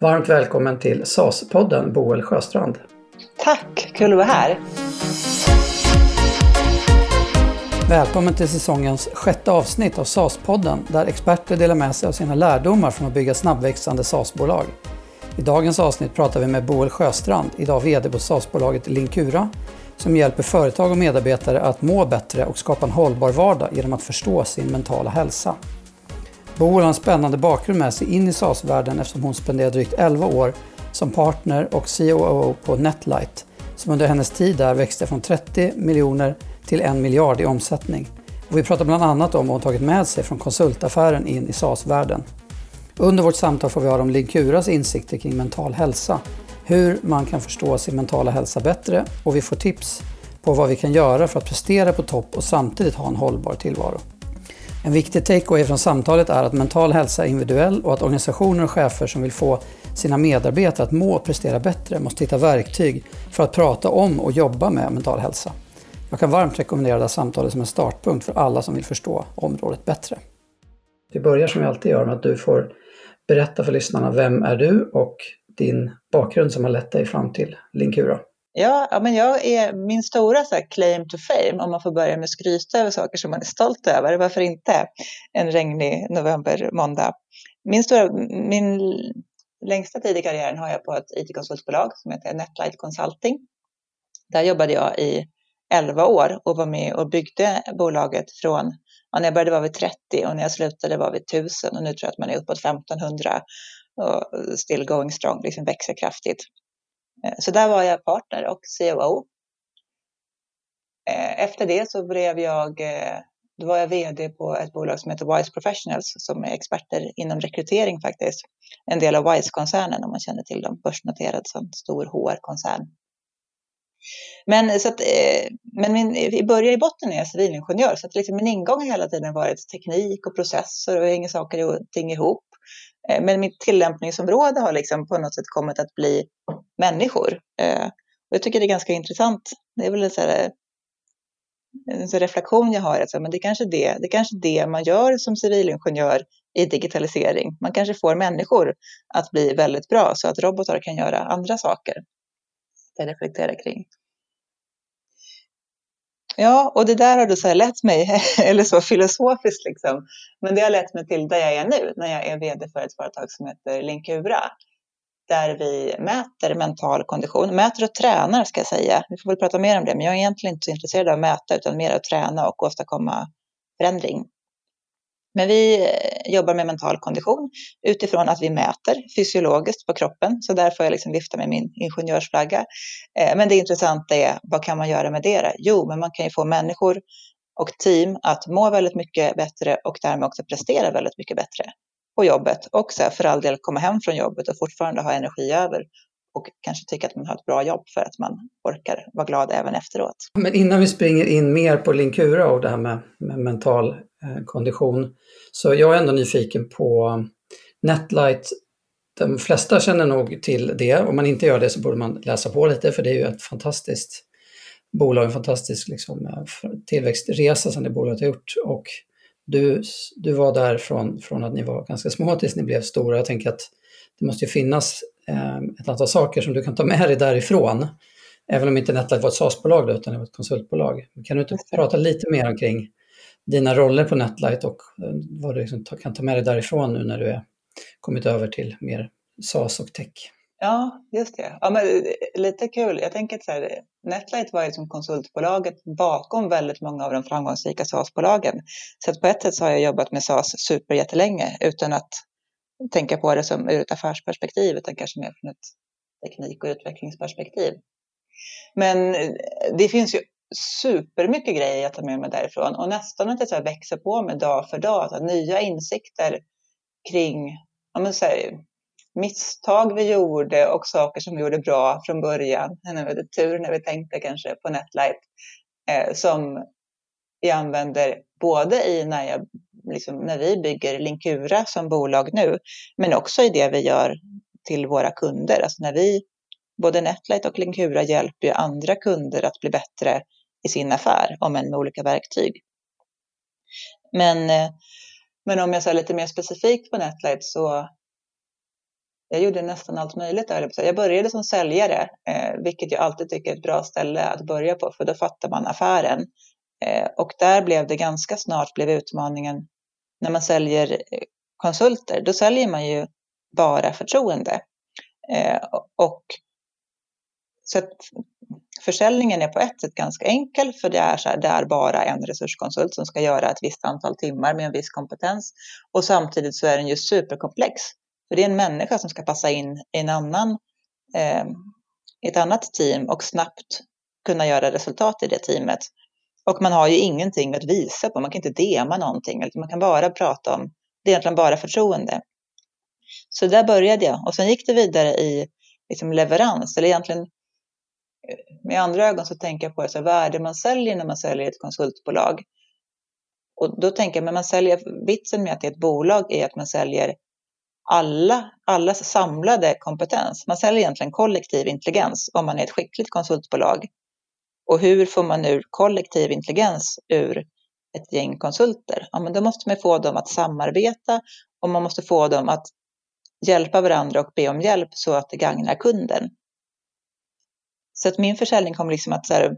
Varmt välkommen till SAS-podden Boel Sjöstrand. Tack, kul att vara här. Välkommen till säsongens sjätte avsnitt av SAS-podden där experter delar med sig av sina lärdomar från att bygga snabbväxande SAS-bolag. I dagens avsnitt pratar vi med Boel Sjöstrand, idag VD på SAS-bolaget Linkura, som hjälper företag och medarbetare att må bättre och skapa en hållbar vardag genom att förstå sin mentala hälsa. Boel har en spännande bakgrund med sig in i SAS-världen eftersom hon spenderade drygt 11 år som partner och COO på Netlight, som under hennes tid där växte från 30 miljoner till en miljard i omsättning. Och vi pratar bland annat om vad hon tagit med sig från konsultaffären in i SAS-världen. Under vårt samtal får vi höra om Linkuras insikter kring mental hälsa, hur man kan förstå sin mentala hälsa bättre och vi får tips på vad vi kan göra för att prestera på topp och samtidigt ha en hållbar tillvaro. En viktig takeaway från samtalet är att mental hälsa är individuell och att organisationer och chefer som vill få sina medarbetare att må och prestera bättre måste hitta verktyg för att prata om och jobba med mental hälsa. Jag kan varmt rekommendera det här samtalet som en startpunkt för alla som vill förstå området bättre. Vi börjar som vi alltid gör med att du får berätta för lyssnarna, vem är du och din bakgrund som har lett dig fram till Linkura? Ja, ja men jag är min stora så här, claim to fame, om man får börja med att skryta över saker som man är stolt över, varför inte en regnig novembermåndag? Min, stora, min längsta tid i karriären har jag på ett IT-konsultbolag som heter Netlight Consulting. Där jobbade jag i 11 år och var med och byggde bolaget från, ja, när jag började var vi 30 och när jag slutade var vi 1000 och nu tror jag att man är uppåt 1500 och still going strong, liksom växer kraftigt. Eh, så där var jag partner och COO. Eh, efter det så blev jag, eh, då var jag VD på ett bolag som heter Wise Professionals som är experter inom rekrytering faktiskt. En del av Wise-koncernen om man känner till dem, börsnoterad som stor HR-koncern. Men, så att, men min, i början i botten är jag civilingenjör så att liksom min ingång har hela tiden varit teknik och processer och hur hänger saker och ting ihop. Eh, men mitt tillämpningsområde har liksom på något sätt kommit att bli människor. Eh, och jag tycker det är ganska intressant. Det är väl en, så här, eh, en så reflektion jag har. Alltså, men det är, kanske det, det är kanske det man gör som civilingenjör i digitalisering. Man kanske får människor att bli väldigt bra så att robotar kan göra andra saker. Jag reflekterar kring. Ja, och det där har då så lett mig, eller så filosofiskt liksom, men det har lett mig till där jag är nu, när jag är VD för ett företag som heter Linkura där vi mäter mental kondition, mäter och tränar ska jag säga. Vi får väl prata mer om det, men jag är egentligen inte så intresserad av att mäta utan mer att träna och åstadkomma förändring. Men vi eh, jobbar med mental kondition utifrån att vi mäter fysiologiskt på kroppen, så där får jag liksom vifta med min ingenjörsflagga. Eh, men det intressanta är, vad kan man göra med det? Jo, men man kan ju få människor och team att må väldigt mycket bättre och därmed också prestera väldigt mycket bättre på jobbet och så för all del komma hem från jobbet och fortfarande ha energi över och kanske tycka att man har ett bra jobb för att man orkar vara glad även efteråt. Men innan vi springer in mer på Linkura och det här med, med mental kondition, så jag är ändå nyfiken på Netlight. De flesta känner nog till det. Om man inte gör det så borde man läsa på lite för det är ju ett fantastiskt bolag, en fantastisk liksom, eh, tillväxtresa som det bolaget har gjort. Och du, du var där från, från att ni var ganska små tills ni blev stora. Jag tänker att det måste ju finnas eh, ett antal saker som du kan ta med dig därifrån. Även om inte Netlight var ett SAS-bolag utan det var ett konsultbolag. Kan du inte prata lite mer omkring dina roller på Netlight och eh, vad du liksom kan ta med dig därifrån nu när du är kommit över till mer SAS och tech? Ja, just det. Ja, men, eh, lite kul. Jag tänker att så här, Netlight var ju liksom konsultbolaget bakom väldigt många av de framgångsrika SAS-bolagen. Så att på ett sätt så har jag jobbat med SAS superjättelänge utan att tänka på det som ur ett affärsperspektiv utan kanske mer från ett teknik och utvecklingsperspektiv. Men eh, det finns ju supermycket grejer jag tar med mig därifrån och nästan att det så växer på mig dag för dag. Så nya insikter kring ja, men så här, misstag vi gjorde och saker som vi gjorde bra från början. Vi hade tur när vi tänkte kanske på Netlight eh, som vi använder både i när, jag, liksom, när vi bygger Linkura som bolag nu, men också i det vi gör till våra kunder. Alltså när vi, både Netlight och Linkura hjälper ju andra kunder att bli bättre i sin affär, om än med olika verktyg. Men, eh, men om jag säger lite mer specifikt på Netlight så jag gjorde nästan allt möjligt där. Jag började som säljare, eh, vilket jag alltid tycker är ett bra ställe att börja på, för då fattar man affären. Eh, och där blev det ganska snart blev utmaningen när man säljer konsulter, då säljer man ju bara förtroende. Och så att försäljningen är på ett sätt ganska enkel, för det är, så här, det är bara en resurskonsult som ska göra ett visst antal timmar med en viss kompetens. Och samtidigt så är den ju superkomplex. För det är en människa som ska passa in i en annan, eh, ett annat team och snabbt kunna göra resultat i det teamet. Och man har ju ingenting att visa på, man kan inte dema någonting, man kan bara prata om, det är egentligen bara förtroende. Så där började jag och sen gick det vidare i liksom leverans, eller egentligen med andra ögon så tänker jag på det, vad är det man säljer när man säljer ett konsultbolag? Och då tänker jag, men man säljer, vitsen med att det är ett bolag är att man säljer alla, allas samlade kompetens. Man säljer egentligen kollektiv intelligens om man är ett skickligt konsultbolag. Och hur får man ur kollektiv intelligens ur ett gäng konsulter? Ja, men då måste man få dem att samarbeta och man måste få dem att hjälpa varandra och be om hjälp så att det gagnar kunden. Så att min försäljning kommer liksom att så här,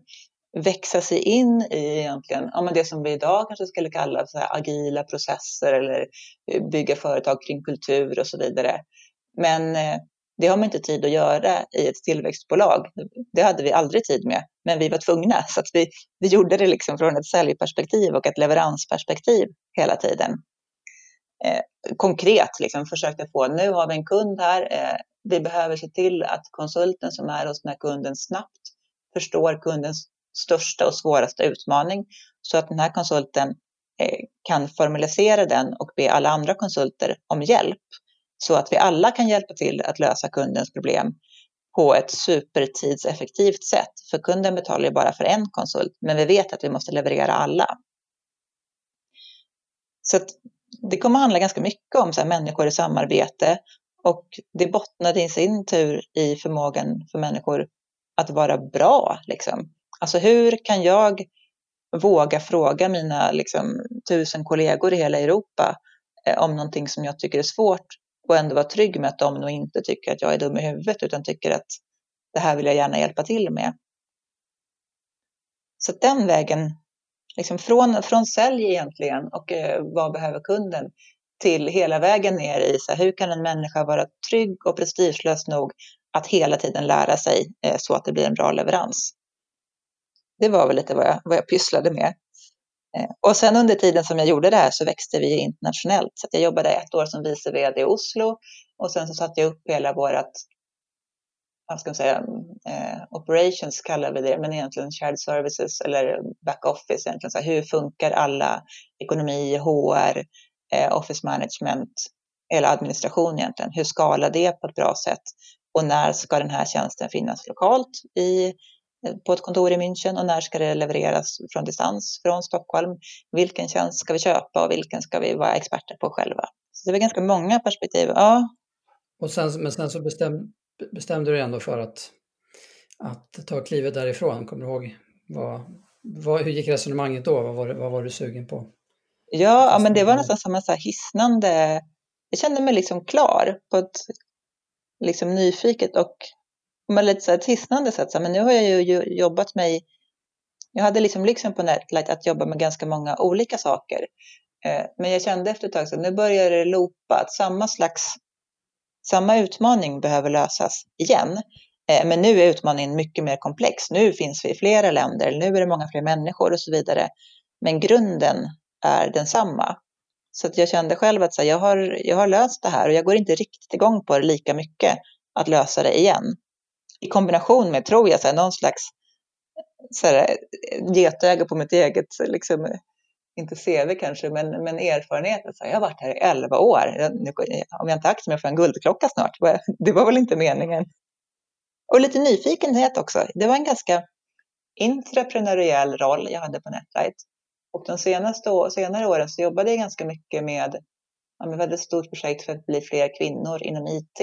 växa sig in i egentligen ja, men det som vi idag kanske skulle kalla så här, agila processer eller eh, bygga företag kring kultur och så vidare. Men eh, det har man inte tid att göra i ett tillväxtbolag. Det hade vi aldrig tid med, men vi var tvungna. Så att vi, vi gjorde det liksom från ett säljperspektiv och ett leveransperspektiv hela tiden. Eh, konkret liksom försökte få, nu har vi en kund här, eh, vi behöver se till att konsulten som är hos den här kunden snabbt förstår kundens största och svåraste utmaning så att den här konsulten eh, kan formalisera den och be alla andra konsulter om hjälp så att vi alla kan hjälpa till att lösa kundens problem på ett supertidseffektivt sätt. För kunden betalar ju bara för en konsult, men vi vet att vi måste leverera alla. Så det kommer att handla ganska mycket om så här, människor i samarbete och det bottnade i sin tur i förmågan för människor att vara bra. Liksom. Alltså hur kan jag våga fråga mina liksom, tusen kollegor i hela Europa eh, om någonting som jag tycker är svårt och ändå vara trygg med att de nog inte tycker att jag är dum i huvudet utan tycker att det här vill jag gärna hjälpa till med. Så den vägen, liksom från, från sälj egentligen och eh, vad behöver kunden till hela vägen ner i så här, hur kan en människa vara trygg och prestigelös nog att hela tiden lära sig eh, så att det blir en bra leverans. Det var väl lite vad jag, vad jag pysslade med. Eh, och sen under tiden som jag gjorde det här så växte vi internationellt. Så jag jobbade ett år som vice vd i Oslo och sen så satte jag upp hela vårt vad ska man säga, eh, operations kallar vi det, men egentligen shared services eller back office. Egentligen. Så här, hur funkar alla ekonomi, HR, eh, Eh, office management eller administration egentligen? Hur skalar det på ett bra sätt? Och när ska den här tjänsten finnas lokalt i eh, på ett kontor i München och när ska det levereras från distans från Stockholm? Vilken tjänst ska vi köpa och vilken ska vi vara experter på själva? Så det var ganska många perspektiv. Ja. Och sen, men sen så bestäm, bestämde du dig ändå för att, att ta klivet därifrån. Kommer du ihåg vad, vad, hur gick resonemanget då? Vad var, vad var du sugen på? Ja, ja men det var nästan som en så hisnande... Jag kände mig liksom klar på ett liksom nyfiket och med lite så här tissnande sätt. Så, men nu har jag ju jobbat mig, jag hade liksom liksom på Netlight att jobba med ganska många olika saker. Eh, men jag kände efter ett tag att nu börjar det loopa, att samma slags, samma utmaning behöver lösas igen. Eh, men nu är utmaningen mycket mer komplex. Nu finns vi i flera länder, nu är det många fler människor och så vidare. Men grunden är densamma. Så att jag kände själv att så här, jag, har, jag har löst det här och jag går inte riktigt igång på det lika mycket att lösa det igen i kombination med, tror jag, så här, någon slags så här, getöga på mitt eget, liksom, inte CV kanske, men, men erfarenhet. Så här, jag har varit här i 11 år. Nu, om jag inte aktar mig får jag en guldklocka snart. Det var väl inte meningen. Och lite nyfikenhet också. Det var en ganska intraprenöriell roll jag hade på Netlight. Och de senaste senare åren så jobbade jag ganska mycket med, ja, vi ett stort projekt för att bli fler kvinnor inom IT.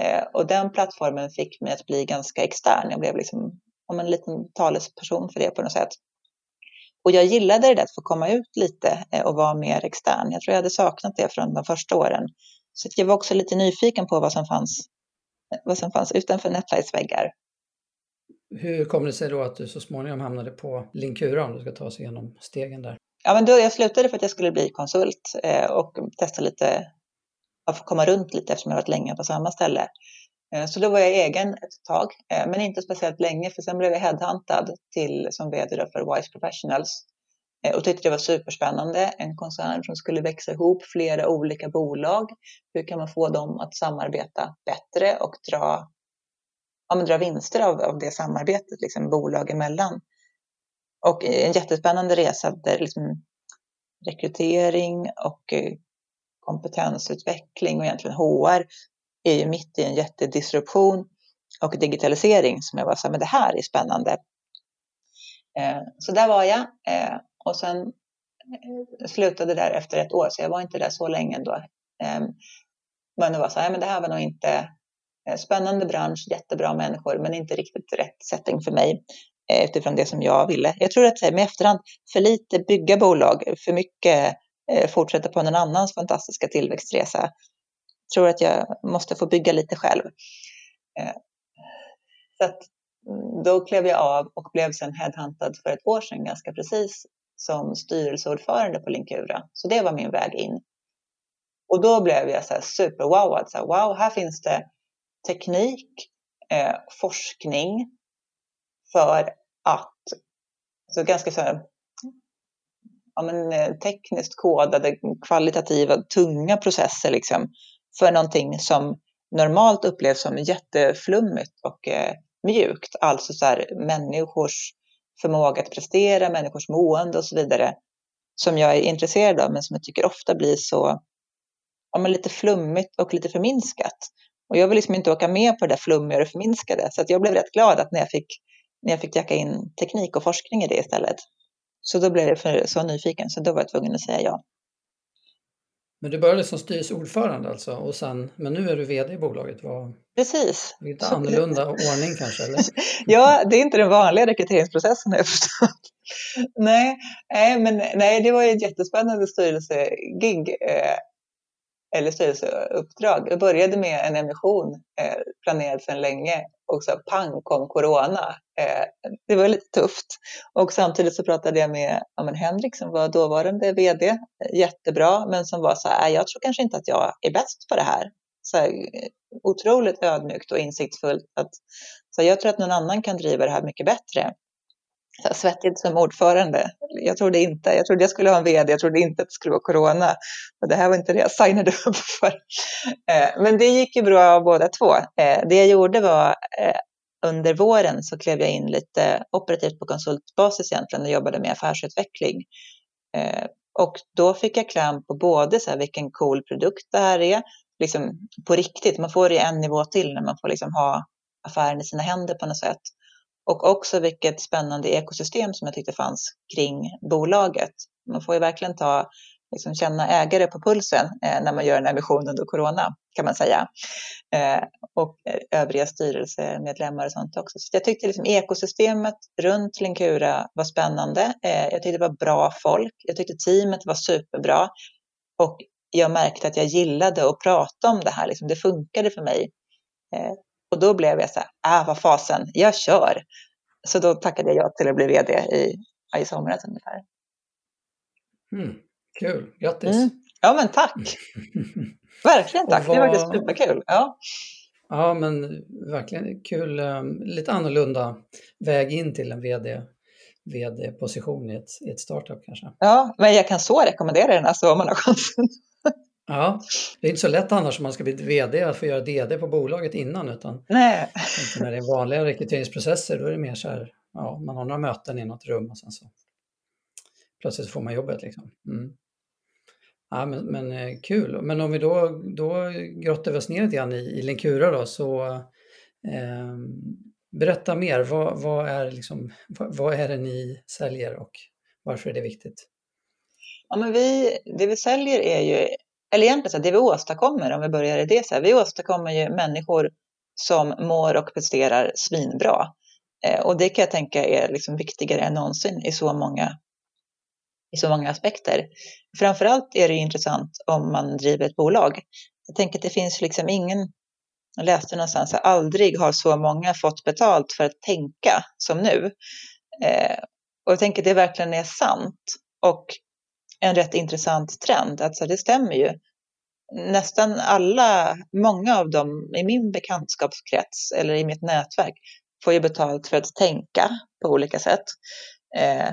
Eh, och den plattformen fick mig att bli ganska extern. Jag blev liksom om en liten talesperson för det på något sätt. Och jag gillade det att få komma ut lite eh, och vara mer extern. Jag tror jag hade saknat det från de första åren. Så jag var också lite nyfiken på vad som fanns, vad som fanns utanför Netlights väggar. Hur kommer det sig då att du så småningom hamnade på Linkura om du ska ta oss igenom stegen där? Ja, men då, jag slutade för att jag skulle bli konsult eh, och testa lite, att få komma runt lite eftersom jag varit länge på samma ställe. Eh, så då var jag egen ett tag, eh, men inte speciellt länge för sen blev jag headhuntad till, som vd för Wise Professionals eh, och tyckte det var superspännande. En koncern som skulle växa ihop flera olika bolag. Hur kan man få dem att samarbeta bättre och dra, ja, dra vinster av, av det samarbetet, liksom bolag emellan? Och en jättespännande resa där liksom rekrytering och eh, kompetensutveckling och egentligen HR är ju mitt i en jättedisruption och digitalisering som jag var så här, men det här är spännande. Eh, så där var jag eh, och sen slutade där efter ett år, så jag var inte där så länge ändå. Ehm, men det var så här, men det här var nog inte Eh, spännande bransch, jättebra människor, men inte riktigt rätt setting för mig eh, utifrån det som jag ville. Jag tror att med efterhand, för lite bygga bolag, för mycket eh, fortsätta på någon annans fantastiska tillväxtresa Jag tror att jag måste få bygga lite själv. Så att, mm, då klev jag av och blev sedan headhuntad för ett år sedan ganska precis som styrelseordförande på Linkura. Så det var min väg in. Och då blev jag så här superwowad. Så här, wow, här finns det teknik, eh, forskning för att, så ganska så här, ja, men, eh, tekniskt kodade, kvalitativa, tunga processer liksom, för någonting som normalt upplevs som jätteflummigt och eh, mjukt. Alltså så här, människors förmåga att prestera, människors mående och så vidare. Som jag är intresserad av men som jag tycker ofta blir så ja, men lite flummigt och lite förminskat. Och jag vill liksom inte åka med på det där flummiga och förminskade. Så jag blev rätt glad att när jag fick, när jag fick jacka in teknik och forskning i det istället. Så då blev jag för, så nyfiken så då var jag tvungen att säga ja. Men du började som styrelseordförande alltså, och sen, men nu är du VD i bolaget. Var, Precis. Lite annorlunda ordning kanske? Eller? ja, det är inte den vanliga rekryteringsprocessen har jag förstått. nej, nej, men nej, det var ju ett jättespännande styrelsegig. Eller styrelseuppdrag. Jag började med en emission eh, planerad sedan länge och så pang kom corona. Eh, det var lite tufft. Och samtidigt så pratade jag med ja, men Henrik som var dåvarande vd, eh, jättebra, men som var så här, äh, jag tror kanske inte att jag är bäst på det här. Så här, eh, otroligt ödmjukt och insiktsfullt. Att, så jag tror att någon annan kan driva det här mycket bättre så svettigt som ordförande. Jag trodde inte, jag trodde jag skulle ha en vd, jag trodde inte att det skulle vara corona. Och det här var inte det jag signade upp för. Eh, men det gick ju bra båda två. Eh, det jag gjorde var eh, under våren så klev jag in lite operativt på konsultbasis egentligen och jobbade med affärsutveckling. Eh, och då fick jag kläm på både så här, vilken cool produkt det här är, liksom på riktigt, man får det en nivå till när man får liksom ha affären i sina händer på något sätt. Och också vilket spännande ekosystem som jag tyckte fanns kring bolaget. Man får ju verkligen ta, liksom känna ägare på pulsen eh, när man gör en emission under corona, kan man säga. Eh, och eh, övriga styrelsemedlemmar och sånt också. Så jag tyckte liksom ekosystemet runt Linkura var spännande. Eh, jag tyckte det var bra folk. Jag tyckte teamet var superbra. Och jag märkte att jag gillade att prata om det här. Liksom, det funkade för mig. Eh, och då blev jag så här, äh, vad fasen, jag kör. Så då tackade jag ja till att bli vd i, i somras ungefär. Mm, kul, grattis! Mm. Ja men tack! verkligen tack, vad... det var faktiskt superkul. Ja. ja men verkligen kul, um, lite annorlunda väg in till en vd vd-position i ett, i ett startup kanske. Ja, men jag kan så rekommendera den alltså om man har chansen. Ja, det är inte så lätt annars om man ska bli VD att få göra DD på bolaget innan utan Nej. när det är vanliga rekryteringsprocesser då är det mer så här, ja, man har några möten i något rum och sen så plötsligt får man jobbet liksom. Mm. Ja, men, men eh, kul. Men om vi då, då grottar vi oss ner lite grann i, i Linkura då så eh, berätta mer. Vad, vad, är liksom, vad, vad är det ni säljer och varför är det viktigt? Ja, men vi, det vi säljer är ju eller egentligen så det vi åstadkommer, om vi börjar i det, så här, vi åstadkommer ju människor som mår och presterar svinbra. Eh, och det kan jag tänka är liksom viktigare än någonsin i så många, i så många aspekter. Framförallt är det intressant om man driver ett bolag. jag tänker att det finns liksom ingen, jag läste någonstans, att aldrig har så många fått betalt för att tänka som nu. Eh, och jag tänker att det verkligen är sant. Och en rätt intressant trend, alltså det stämmer ju. Nästan alla, många av dem i min bekantskapskrets eller i mitt nätverk får ju betalt för att tänka på olika sätt. Eh,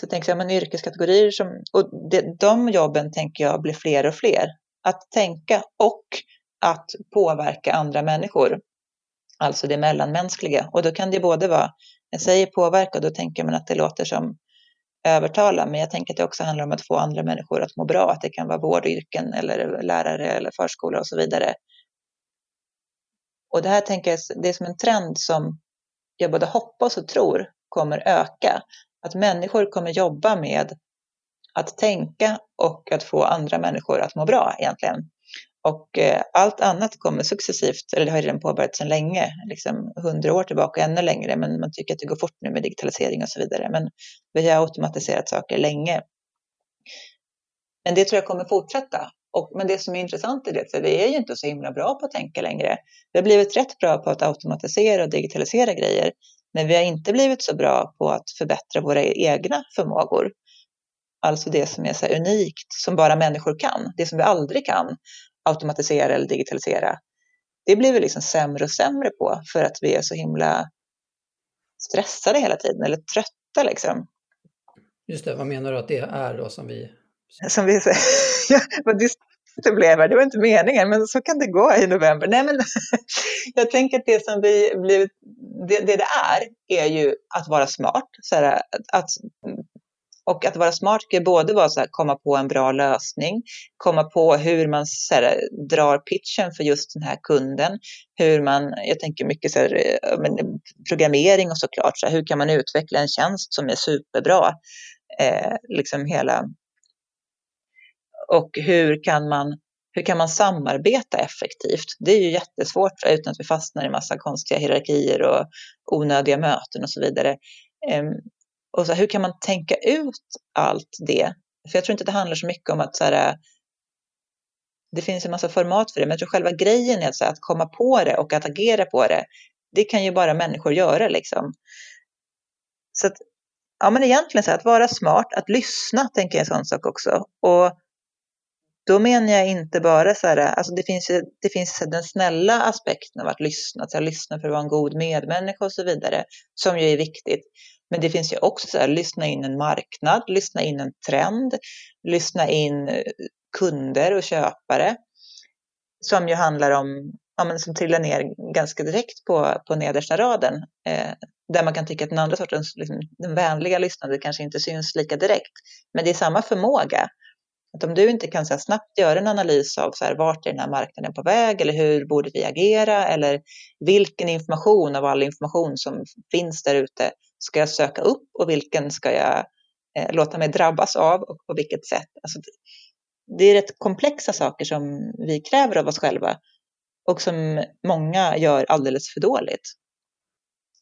så tänker jag, men yrkeskategorier som, och det, de jobben tänker jag blir fler och fler. Att tänka och att påverka andra människor. Alltså det mellanmänskliga. Och då kan det både vara, jag säger påverka, då tänker man att det låter som övertala, men jag tänker att det också handlar om att få andra människor att må bra. Att det kan vara vårdyrken eller lärare eller förskola och så vidare. Och det här tänker jag, det är som en trend som jag både hoppas och tror kommer öka. Att människor kommer jobba med att tänka och att få andra människor att må bra egentligen. Och eh, allt annat kommer successivt, eller det har redan påbörjats sedan länge, liksom hundra år tillbaka, ännu längre, men man tycker att det går fort nu med digitalisering och så vidare. Men vi har automatiserat saker länge. Men det tror jag kommer fortsätta. Och, men det som är intressant i det, för vi är ju inte så himla bra på att tänka längre. Vi har blivit rätt bra på att automatisera och digitalisera grejer, men vi har inte blivit så bra på att förbättra våra e-, egna förmågor. Alltså det som är så unikt, som bara människor kan, det som vi aldrig kan automatisera eller digitalisera. Det blir vi liksom sämre och sämre på för att vi är så himla stressade hela tiden eller trötta liksom. Just det, vad menar du att det är då som vi... Som vi ja, vad det blev här, det var inte meningen, men så kan det gå i november. Nej, men jag tänker att det som vi blivit, det, det, det är, är ju att vara smart. Så här, att och att vara smart kan både vara att komma på en bra lösning, komma på hur man så här, drar pitchen för just den här kunden, hur man, jag tänker mycket så här, eh, programmering och såklart, så här, hur kan man utveckla en tjänst som är superbra, eh, liksom hela, och hur kan man hur kan man samarbeta effektivt? Det är ju jättesvårt utan att vi fastnar i massa konstiga hierarkier och onödiga möten och så vidare. Ehm, och så hur kan man tänka ut allt det? För jag tror inte det handlar så mycket om att så här, äh, det finns en massa format för det, men jag tror själva grejen är att, här, att komma på det och att agera på det. Det kan ju bara människor göra liksom. Så att, ja men egentligen så här, att vara smart, att lyssna tänker jag är en sån sak också. Och då menar jag inte bara så här, alltså det finns, det finns den snälla aspekten av att lyssna, att lyssna för att vara en god medmänniska och så vidare, som ju är viktigt. Men det finns ju också så här, lyssna in en marknad, lyssna in en trend, lyssna in eh, kunder och köpare. Som ju handlar om, ja, men som trillar ner ganska direkt på, på nedersta raden. Eh, där man kan tycka att den andra sortens, liksom, den vänliga lyssnandet kanske inte syns lika direkt. Men det är samma förmåga. Att om du inte kan så här, snabbt göra en analys av så här, vart är den här marknaden på väg eller hur borde vi agera eller vilken information av all information som finns där ute ska jag söka upp och vilken ska jag eh, låta mig drabbas av och på vilket sätt. Alltså, det är rätt komplexa saker som vi kräver av oss själva och som många gör alldeles för dåligt.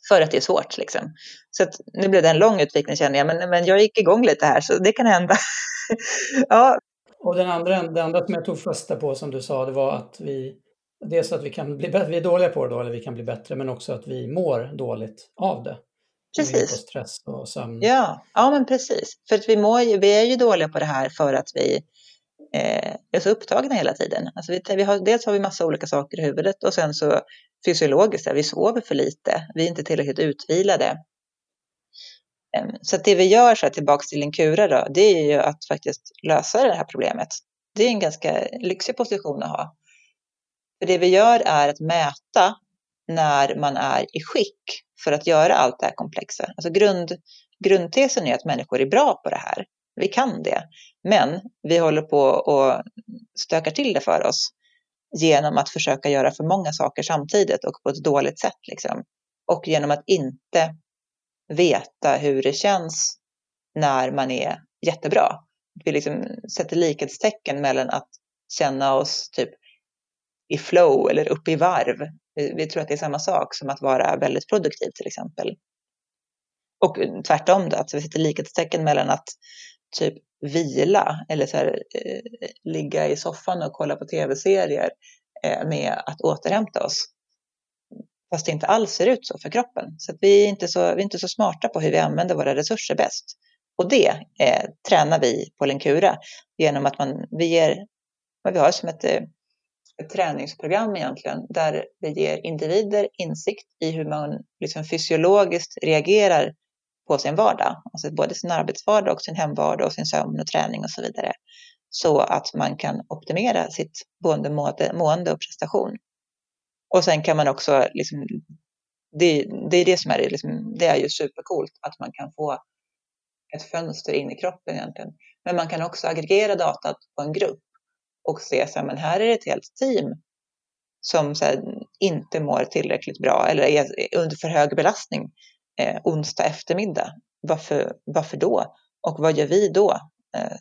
För att det är svårt liksom. Så att, nu blev det en lång utvikning känner jag, men, men jag gick igång lite här så det kan hända. ja. Och den andra, det andra som jag tog fasta på som du sa, det var att vi dels att vi kan bli vi är dåliga på det då, eller vi kan bli bättre, men också att vi mår dåligt av det. Precis. På stress och sömn. Ja, ja men precis. För att vi, mår, vi är ju dåliga på det här för att vi eh, är så upptagna hela tiden. Alltså vi, vi har, dels har vi massa olika saker i huvudet och sen så fysiologiskt, vi sover för lite, vi är inte tillräckligt utvilade. Ehm, så det vi gör, så här, tillbaka till en kura då, det är ju att faktiskt lösa det här problemet. Det är en ganska lyxig position att ha. För det vi gör är att mäta när man är i skick för att göra allt det här komplexa. Alltså grund, grundtesen är att människor är bra på det här. Vi kan det. Men vi håller på och stökar till det för oss genom att försöka göra för många saker samtidigt och på ett dåligt sätt. Liksom. Och genom att inte veta hur det känns när man är jättebra. Vi liksom sätter likhetstecken mellan att känna oss typ i flow eller uppe i varv. Vi, vi, tror att det är samma sak som att vara väldigt produktiv till exempel. Och eh, tvärtom då, att vi sätter likhetstecken mellan att typ vila eller så här, eh, ligga i soffan och kolla på tv-serier eh, med att återhämta oss. Fast det inte alls ser ut så för kroppen. Så vi, är inte så, vi är inte så smarta på hur vi använder våra resurser bäst. Och det eh, tränar vi på Lenkura genom att man, vi ger, vad vi har som ett, eh, ett träningsprogram egentligen, där vi ger individer insikt i hur man liksom fysiologiskt reagerar på sin vardag, alltså både sin arbetsvardag och sin hemvardag och sin sömn och träning och så vidare. Så att man kan optimera sitt både mående och prestation. Och sen kan man också, liksom, det, det är det som är, liksom, det är ju supercoolt att man kan få ett fönster in i kroppen egentligen. Men man kan också aggregera datat på en grupp och se så här, men här är det ett helt team som här, inte mår tillräckligt bra eller är under för hög belastning eh, onsdag eftermiddag. Varför, varför då? Och vad gör vi då? Eh,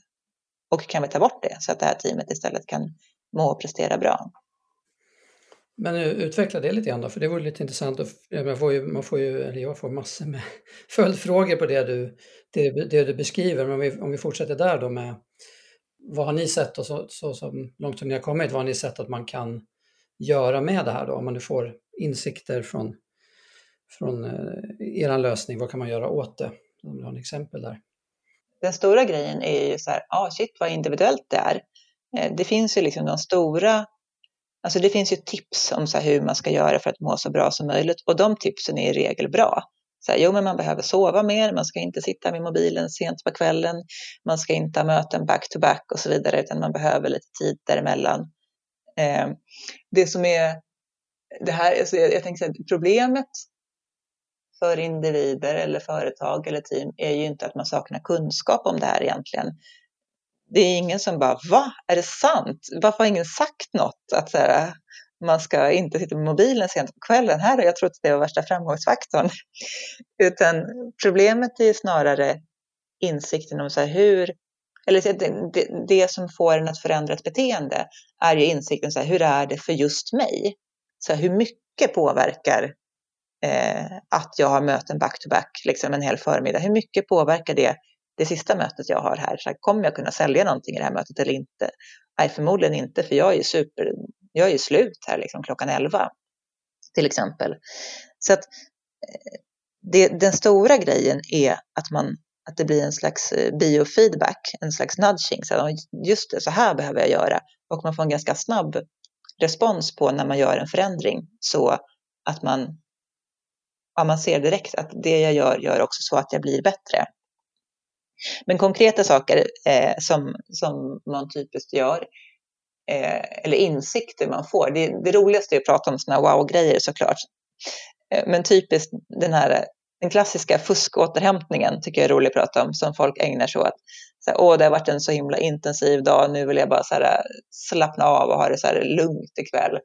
och kan vi ta bort det så att det här teamet istället kan må och prestera bra? Men eh, utveckla det lite grann då, för det vore lite intressant. Och, man, får ju, man får ju, eller jag får massor med följdfrågor på det du, det, det du beskriver. Men om vi, om vi fortsätter där då med vad har ni sett och så, så, så långt som ni har kommit, vad har ni sett att man kan göra med det här då? Om man nu får insikter från, från eh, er lösning, vad kan man göra åt det? Om du har en exempel där. Den stora grejen är ju så här, ah, shit vad individuellt det är. Eh, det finns ju liksom de stora Alltså det finns ju tips om så hur man ska göra för att må så bra som möjligt och de tipsen är i regel bra. Så här, jo, men man behöver sova mer, man ska inte sitta med mobilen sent på kvällen, man ska inte ha möten back to back och så vidare, utan man behöver lite tid däremellan. Eh, det som är det här, alltså jag, jag tänker så här, problemet för individer eller företag eller team är ju inte att man saknar kunskap om det här egentligen, det är ingen som bara, va? Är det sant? Varför har ingen sagt något? Att så här, man ska inte sitta med mobilen sent på kvällen. Här har jag trott att det var värsta framgångsfaktorn. Utan problemet är ju snarare insikten om så här, hur, eller det, det, det, som får en att förändra ett beteende är ju insikten så här, hur är det för just mig? Så här, hur mycket påverkar eh, att jag har möten back to back liksom en hel förmiddag? Hur mycket påverkar det det sista mötet jag har här, så här, kommer jag kunna sälja någonting i det här mötet eller inte? Nej, förmodligen inte, för jag är ju super, jag är ju slut här liksom klockan 11 till exempel. Så att eh, det, den stora grejen är att, man, att det blir en slags eh, biofeedback, en slags nudging. Så just det, så här behöver jag göra. Och man får en ganska snabb respons på när man gör en förändring så att man, ja, man ser direkt att det jag gör gör också så att jag blir bättre. Men konkreta saker eh, som, som man typiskt gör, Eh, eller insikter man får, det, det roligaste är att prata om sådana wow-grejer såklart. Eh, men typiskt den här den klassiska fuskåterhämtningen tycker jag är rolig att prata om, som folk ägnar sig åt. Så här, Åh, det har varit en så himla intensiv dag, nu vill jag bara så här, slappna av och ha det så här lugnt ikväll.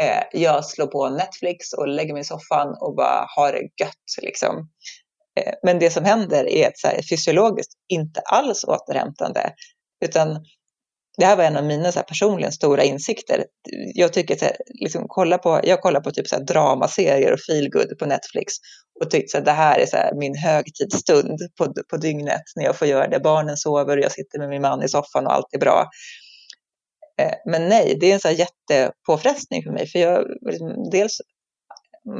Eh, jag slår på Netflix och lägger mig i soffan och bara har det gött. Liksom. Eh, men det som händer är ett så här, fysiologiskt inte alls återhämtande. Utan det här var en av mina så här, personligen stora insikter. Jag tycker att liksom, kolla på, jag kollar på typ så här, dramaserier och feelgood på Netflix och tyckte att det här är så här, min högtidsstund på, på dygnet när jag får göra det. Barnen sover och jag sitter med min man i soffan och allt är bra. Eh, men nej, det är en så här jättepåfrestning för mig. För jag, liksom, dels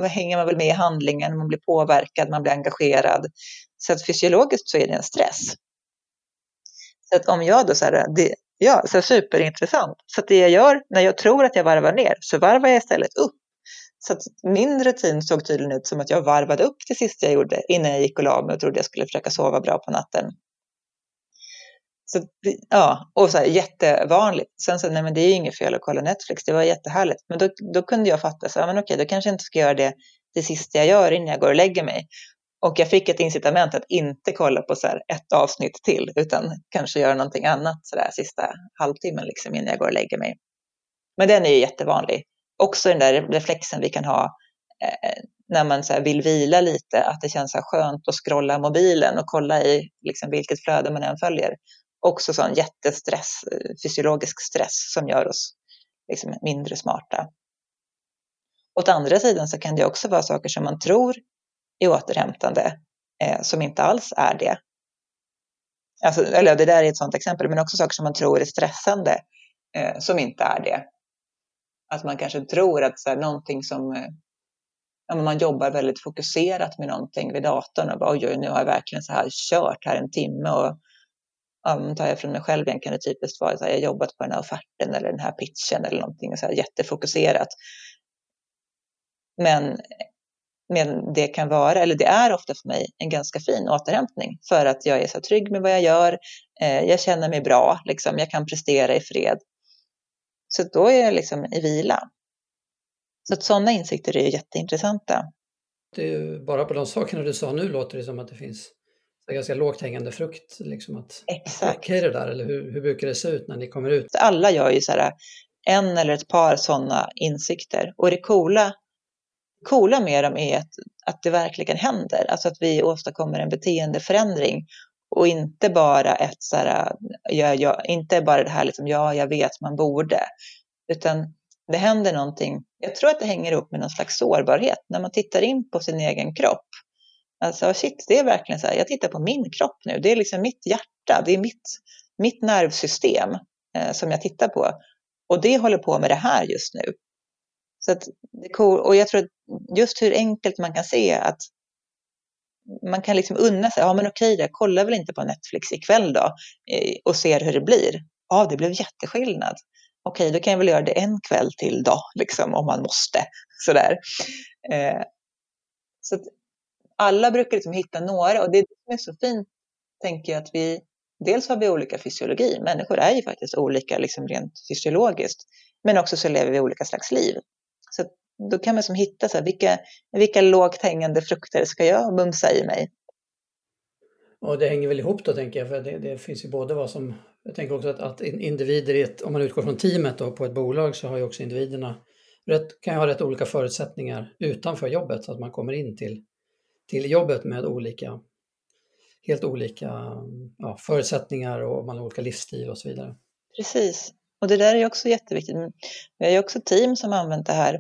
hänger man väl med i handlingen, man blir påverkad, man blir engagerad. Så att fysiologiskt så är det en stress. Så att om jag då så här, det, ja, så superintressant. Så att det jag gör när jag tror att jag varvar ner, så varvar jag istället upp. Så att min rutin såg tydligen ut som att jag varvade upp det sista jag gjorde innan jag gick och la mig och trodde jag skulle försöka sova bra på natten. Så, ja, och så här, jättevanligt. Sen så, nej men det är ju inget fel att kolla Netflix, det var jättehärligt. Men då, då kunde jag fatta, så, ja, men okej, då kanske jag inte ska göra det det sista jag gör innan jag går och lägger mig. Och jag fick ett incitament att inte kolla på så här, ett avsnitt till, utan kanske göra någonting annat så där, sista halvtimmen liksom, innan jag går och lägger mig. Men den är ju jättevanlig. Också den där reflexen vi kan ha eh, när man så vill vila lite, att det känns så skönt att scrolla mobilen och kolla i liksom, vilket flöde man än följer också sån jättestress, fysiologisk stress som gör oss liksom mindre smarta. Åt andra sidan så kan det också vara saker som man tror i återhämtande eh, som inte alls är det. Alltså, eller det där är ett sådant exempel, men också saker som man tror är stressande eh, som inte är det. Att man kanske tror att så här, någonting som eh, ja, man jobbar väldigt fokuserat med någonting vid datorn och bara oj, oj nu har jag verkligen så här kört här en timme och ja, tar jag från mig själv igen kan det typiskt vara så här, jag har jobbat på den här offerten eller den här pitchen eller någonting så här jättefokuserat. Men, men det kan vara, eller det är ofta för mig, en ganska fin återhämtning för att jag är så trygg med vad jag gör. Eh, jag känner mig bra, liksom, jag kan prestera i fred. Så då är jag liksom i vila. Så att sådana insikter är jätteintressanta. Det är ju, bara på de sakerna du sa nu låter det som att det finns ganska lågt hängande frukt. Liksom att, Exakt. Okej det där, eller hur, hur brukar det se ut när ni kommer ut? Alla gör ju så här, en eller ett par sådana insikter. Och det coola, coola med dem är att, att det verkligen händer. Alltså att vi åstadkommer en beteendeförändring. Och inte bara ett så här, ja, ja, inte bara det här liksom, ja, jag vet man borde. Utan det händer någonting. Jag tror att det hänger ihop med någon slags sårbarhet. När man tittar in på sin egen kropp. Alltså shit, det är verkligen så här, jag tittar på min kropp nu. Det är liksom mitt hjärta, det är mitt, mitt nervsystem eh, som jag tittar på. Och det håller på med det här just nu. Så att det cool. Och jag tror att just hur enkelt man kan se att man kan liksom unna sig, ja men okej, jag kollar väl inte på Netflix ikväll då eh, och ser hur det blir. Ja, det blev jätteskillnad okej, då kan jag väl göra det en kväll till då, liksom, om man måste. Sådär. Eh, så att alla brukar liksom hitta några och det som är så fint, tänker jag, att vi dels har vi olika fysiologi. Människor är ju faktiskt olika liksom rent fysiologiskt, men också så lever vi olika slags liv. Då kan man som hitta så här, vilka, vilka lågt hängande frukter ska jag mumsa i mig? Och det hänger väl ihop då tänker jag, för det, det finns ju både vad som jag tänker också att, att individer, ett, om man utgår från teamet då, på ett bolag så har ju också individerna rätt, kan ju ha rätt olika förutsättningar utanför jobbet, så att man kommer in till, till jobbet med olika, helt olika ja, förutsättningar och man har olika livsstil och så vidare. Precis, och det där är också jätteviktigt. Vi har ju också team som använt det här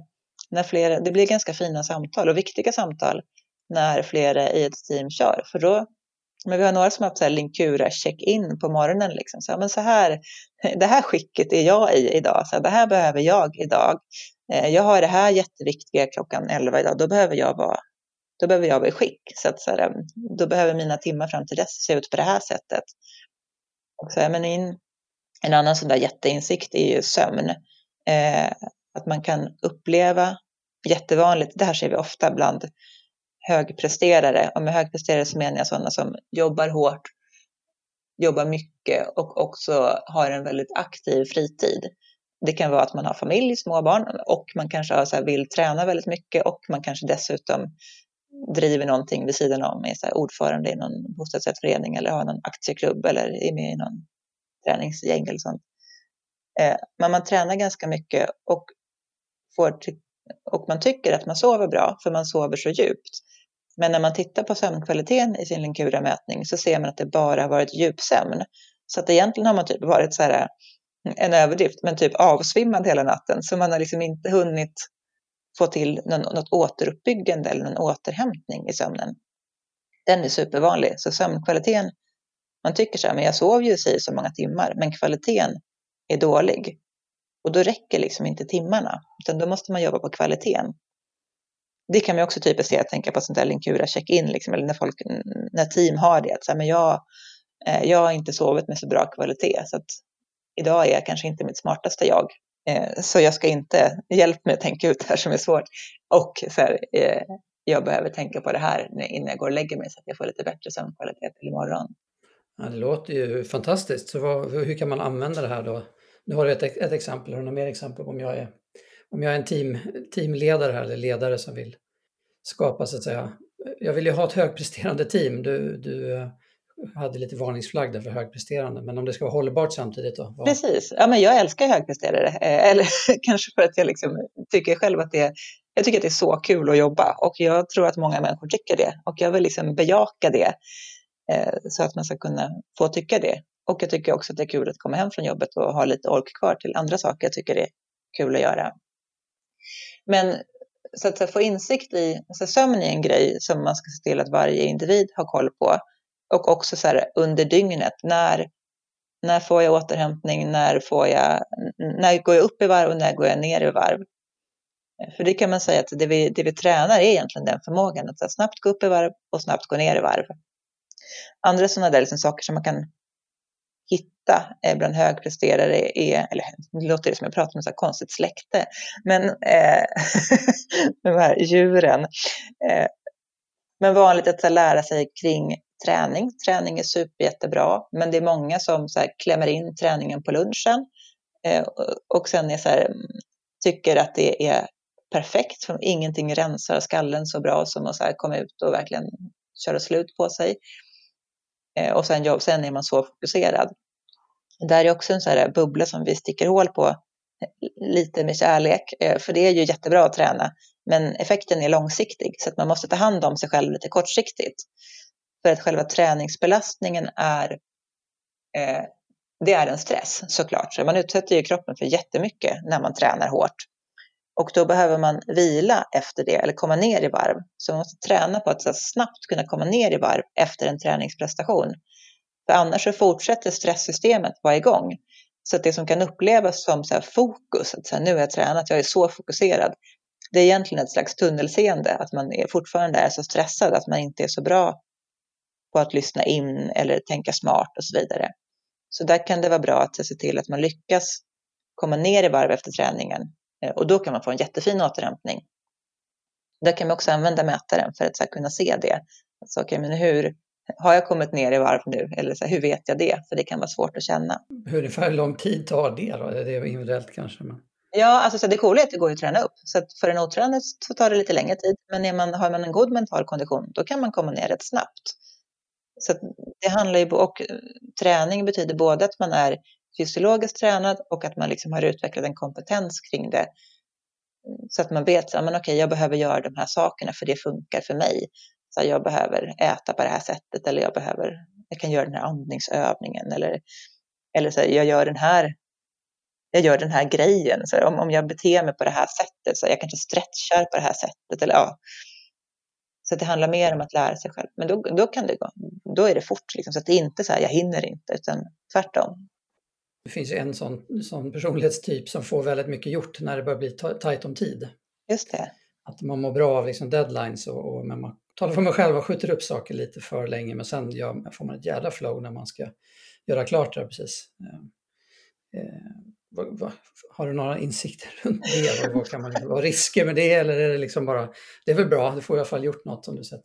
när flera, det blir ganska fina samtal och viktiga samtal när flera i ett team kör, för då men vi har några som har haft Linkura check-in på morgonen. Liksom. Så, men så här, det här skicket är jag i idag. Så det här behöver jag idag. Eh, jag har det här jätteviktiga klockan 11 idag. Då behöver jag vara, då behöver jag vara i skick. Så, att, så här, ehm, då behöver mina timmar fram till dess se ut på det här sättet. Och så, men in, en annan sån där jätteinsikt är ju sömn. Eh, att man kan uppleva, jättevanligt, det här ser vi ofta bland högpresterare. Och med högpresterare så menar jag sådana som jobbar hårt, jobbar mycket och också har en väldigt aktiv fritid. Det kan vara att man har familj, småbarn och man kanske har så här, vill träna väldigt mycket och man kanske dessutom driver någonting vid sidan om, är så här, ordförande i någon bostadsrättsförening eller har någon aktieklubb eller är med i någon träningsgäng eller sånt. Eh, men man tränar ganska mycket och, får och man tycker att man sover bra för man sover så djupt. Men när man tittar på sömnkvaliteten i sin Linkura-mätning så ser man att det bara har varit djupsömn. Så att egentligen har man typ varit så här, mm, en överdrift, men typ avsvimmad hela natten. Så man har liksom inte hunnit få till något återuppbyggande eller någon återhämtning i sömnen. Den är supervanlig. Så sömnkvaliteten, man tycker så här, men jag sov ju i så många timmar, men kvaliteten är dålig. Och då räcker liksom inte timmarna, utan då måste man jobba på kvaliteten det kan man också typiskt se, tänka på sånt där Linkura check-in, liksom, eller när, folk, när team har det. Att så här, men jag, eh, jag har inte sovit med så bra kvalitet, så att idag är jag kanske inte mitt smartaste jag. Eh, så jag ska inte, hjälp mig att tänka ut det här som är svårt. Och så här, eh, jag behöver tänka på det här innan jag går och lägger mig så att jag får lite bättre sömnkvalitet till imorgon. Ja, det låter ju fantastiskt. Så vad, hur kan man använda det här då? Nu har du ett, ett exempel, har du något mer exempel om jag är om jag är en team, teamledare här, eller ledare som vill skapa så att säga, jag vill ju ha ett högpresterande team. Du, du eh, hade lite varningsflagg där för högpresterande, men om det ska vara hållbart samtidigt då? Vad... Precis, ja men jag älskar högpresterare, eh, eller kanske för att jag liksom tycker själv att det jag tycker att det är så kul att jobba och jag tror att många människor tycker det och jag vill liksom bejaka det eh, så att man ska kunna få tycka det. Och jag tycker också att det är kul att komma hem från jobbet och ha lite ork kvar till andra saker jag tycker det är kul att göra. Men så att, få insikt i, alltså sömn är en grej som man ska se till att varje individ har koll på. och också så här under dygnet. När, när får jag återhämtning? När, får jag, när går jag upp i varv och när går jag ner i varv? För det kan man säga att det vi, det vi tränar är egentligen den förmågan att snabbt gå upp i varv och snabbt gå ner i varv. Andra sådana där liksom saker som man kan hitta eh, bland högpresterare är, eller det låter det som jag pratar om ett konstigt släkte, men eh, de här djuren. Eh, men vanligt att här, lära sig kring träning. Träning är superjättebra, men det är många som så här, klämmer in träningen på lunchen eh, och sen är så här, tycker att det är perfekt, för ingenting rensar skallen så bra som att så här, komma ut och verkligen köra slut på sig. Eh, och sen, sen är man så fokuserad. Där är också en sån här bubbla som vi sticker hål på eh, lite med kärlek, eh, för det är ju jättebra att träna, men effekten är långsiktig, så att man måste ta hand om sig själv lite kortsiktigt. För att själva träningsbelastningen är, eh, det är en stress såklart, så man utsätter ju kroppen för jättemycket när man tränar hårt. Och då behöver man vila efter det, eller komma ner i varv. Så man måste träna på att snabbt kunna komma ner i varv efter en träningsprestation. För annars så fortsätter stresssystemet vara igång. Så att det som kan upplevas som så fokus, att så här, nu har jag tränat, jag är så fokuserad, det är egentligen ett slags tunnelseende, att man är fortfarande är så stressad att man inte är så bra på att lyssna in eller tänka smart och så vidare. Så där kan det vara bra att se till att man lyckas komma ner i varv efter träningen och då kan man få en jättefin återhämtning. Där kan man också använda mätaren för att så kunna se det. Alltså, okay, men hur, har jag kommit ner i varv nu? Eller så här, hur vet jag det? För det kan vara svårt att känna. Hur lång tid tar det då? Det är individuellt kanske? Men... Ja, alltså så det coola är att det går att träna upp. Så för en otränad så tar det lite längre tid. Men är man, har man en god mental kondition, då kan man komma ner rätt snabbt. Så det handlar ju, och träning betyder både att man är fysiologiskt tränad och att man liksom har utvecklat en kompetens kring det. Så att man vet att okay, jag behöver göra de här sakerna för det funkar för mig så jag behöver äta på det här sättet eller jag behöver, jag kan göra den här andningsövningen eller, eller så här, jag gör den här jag gör den här grejen, så här, om, om jag beter mig på det här sättet, så här, jag kanske stretchar på det här sättet. Eller, ja. Så det handlar mer om att lära sig själv. Men då, då kan det gå, då är det fort, liksom, så att det är inte så här, jag hinner inte, utan tvärtom. Det finns ju en sån, sån personlighetstyp som får väldigt mycket gjort när det börjar bli tajt om tid. Just det. Att man mår bra av liksom deadlines och, och men man talar för mig själv och skjuter upp saker lite för länge men sen ja, får man ett jävla flow när man ska göra klart det precis. Eh, eh, vad, vad, har du några insikter runt det? Vad, vad kan man, vad risker med det eller är det liksom bara, det är väl bra, du får i alla fall gjort något som du sett.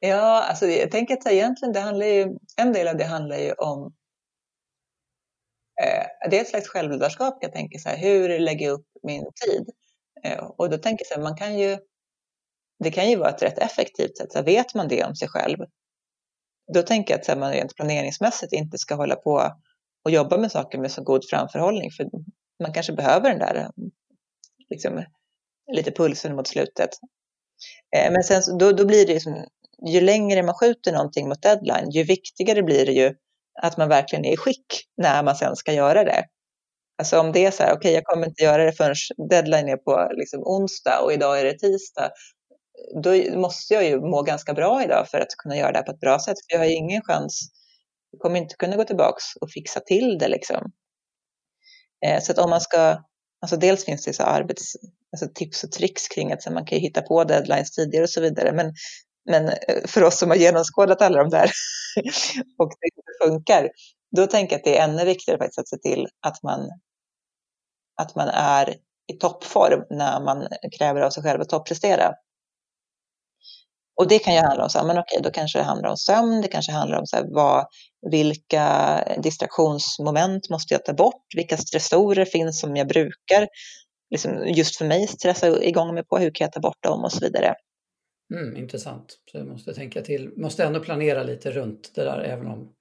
Ja, alltså jag tänker att egentligen det handlar ju, en del av det handlar ju om eh, det är ett slags självledarskap, jag tänker så här, hur lägger jag upp min tid? Eh, och då tänker jag så här, man kan ju det kan ju vara ett rätt effektivt sätt. Så vet man det om sig själv, då tänker jag att man rent planeringsmässigt inte ska hålla på och jobba med saker med så god framförhållning. För man kanske behöver den där liksom, lite pulsen mot slutet. Eh, men sen då, då blir det ju ju längre man skjuter någonting mot deadline, ju viktigare blir det ju att man verkligen är i skick när man sen ska göra det. Alltså om det är så här, okej okay, jag kommer inte göra det förrän deadline är på liksom onsdag och idag är det tisdag, då måste jag ju må ganska bra idag för att kunna göra det här på ett bra sätt. För jag har ju ingen chans, jag kommer inte kunna gå tillbaks och fixa till det liksom. Eh, så att om man ska, alltså dels finns det så arbets, alltså tips och tricks kring att så man kan ju hitta på deadlines tidigare och så vidare. Men, men eh, för oss som har genomskådat alla de där och det inte funkar, då tänker jag att det är ännu viktigare faktiskt att se till att man, att man är i toppform när man kräver av sig själv att topprestera. Och det kan ju handla om så här, men okej, då kanske det handlar om sömn, det kanske handlar om så här, vad, vilka distraktionsmoment måste jag ta bort, vilka stressorer finns som jag brukar liksom just för mig stressa igång mig på, hur kan jag ta bort dem och så vidare. Mm, intressant, så jag måste tänka till, måste ändå planera lite runt det där även om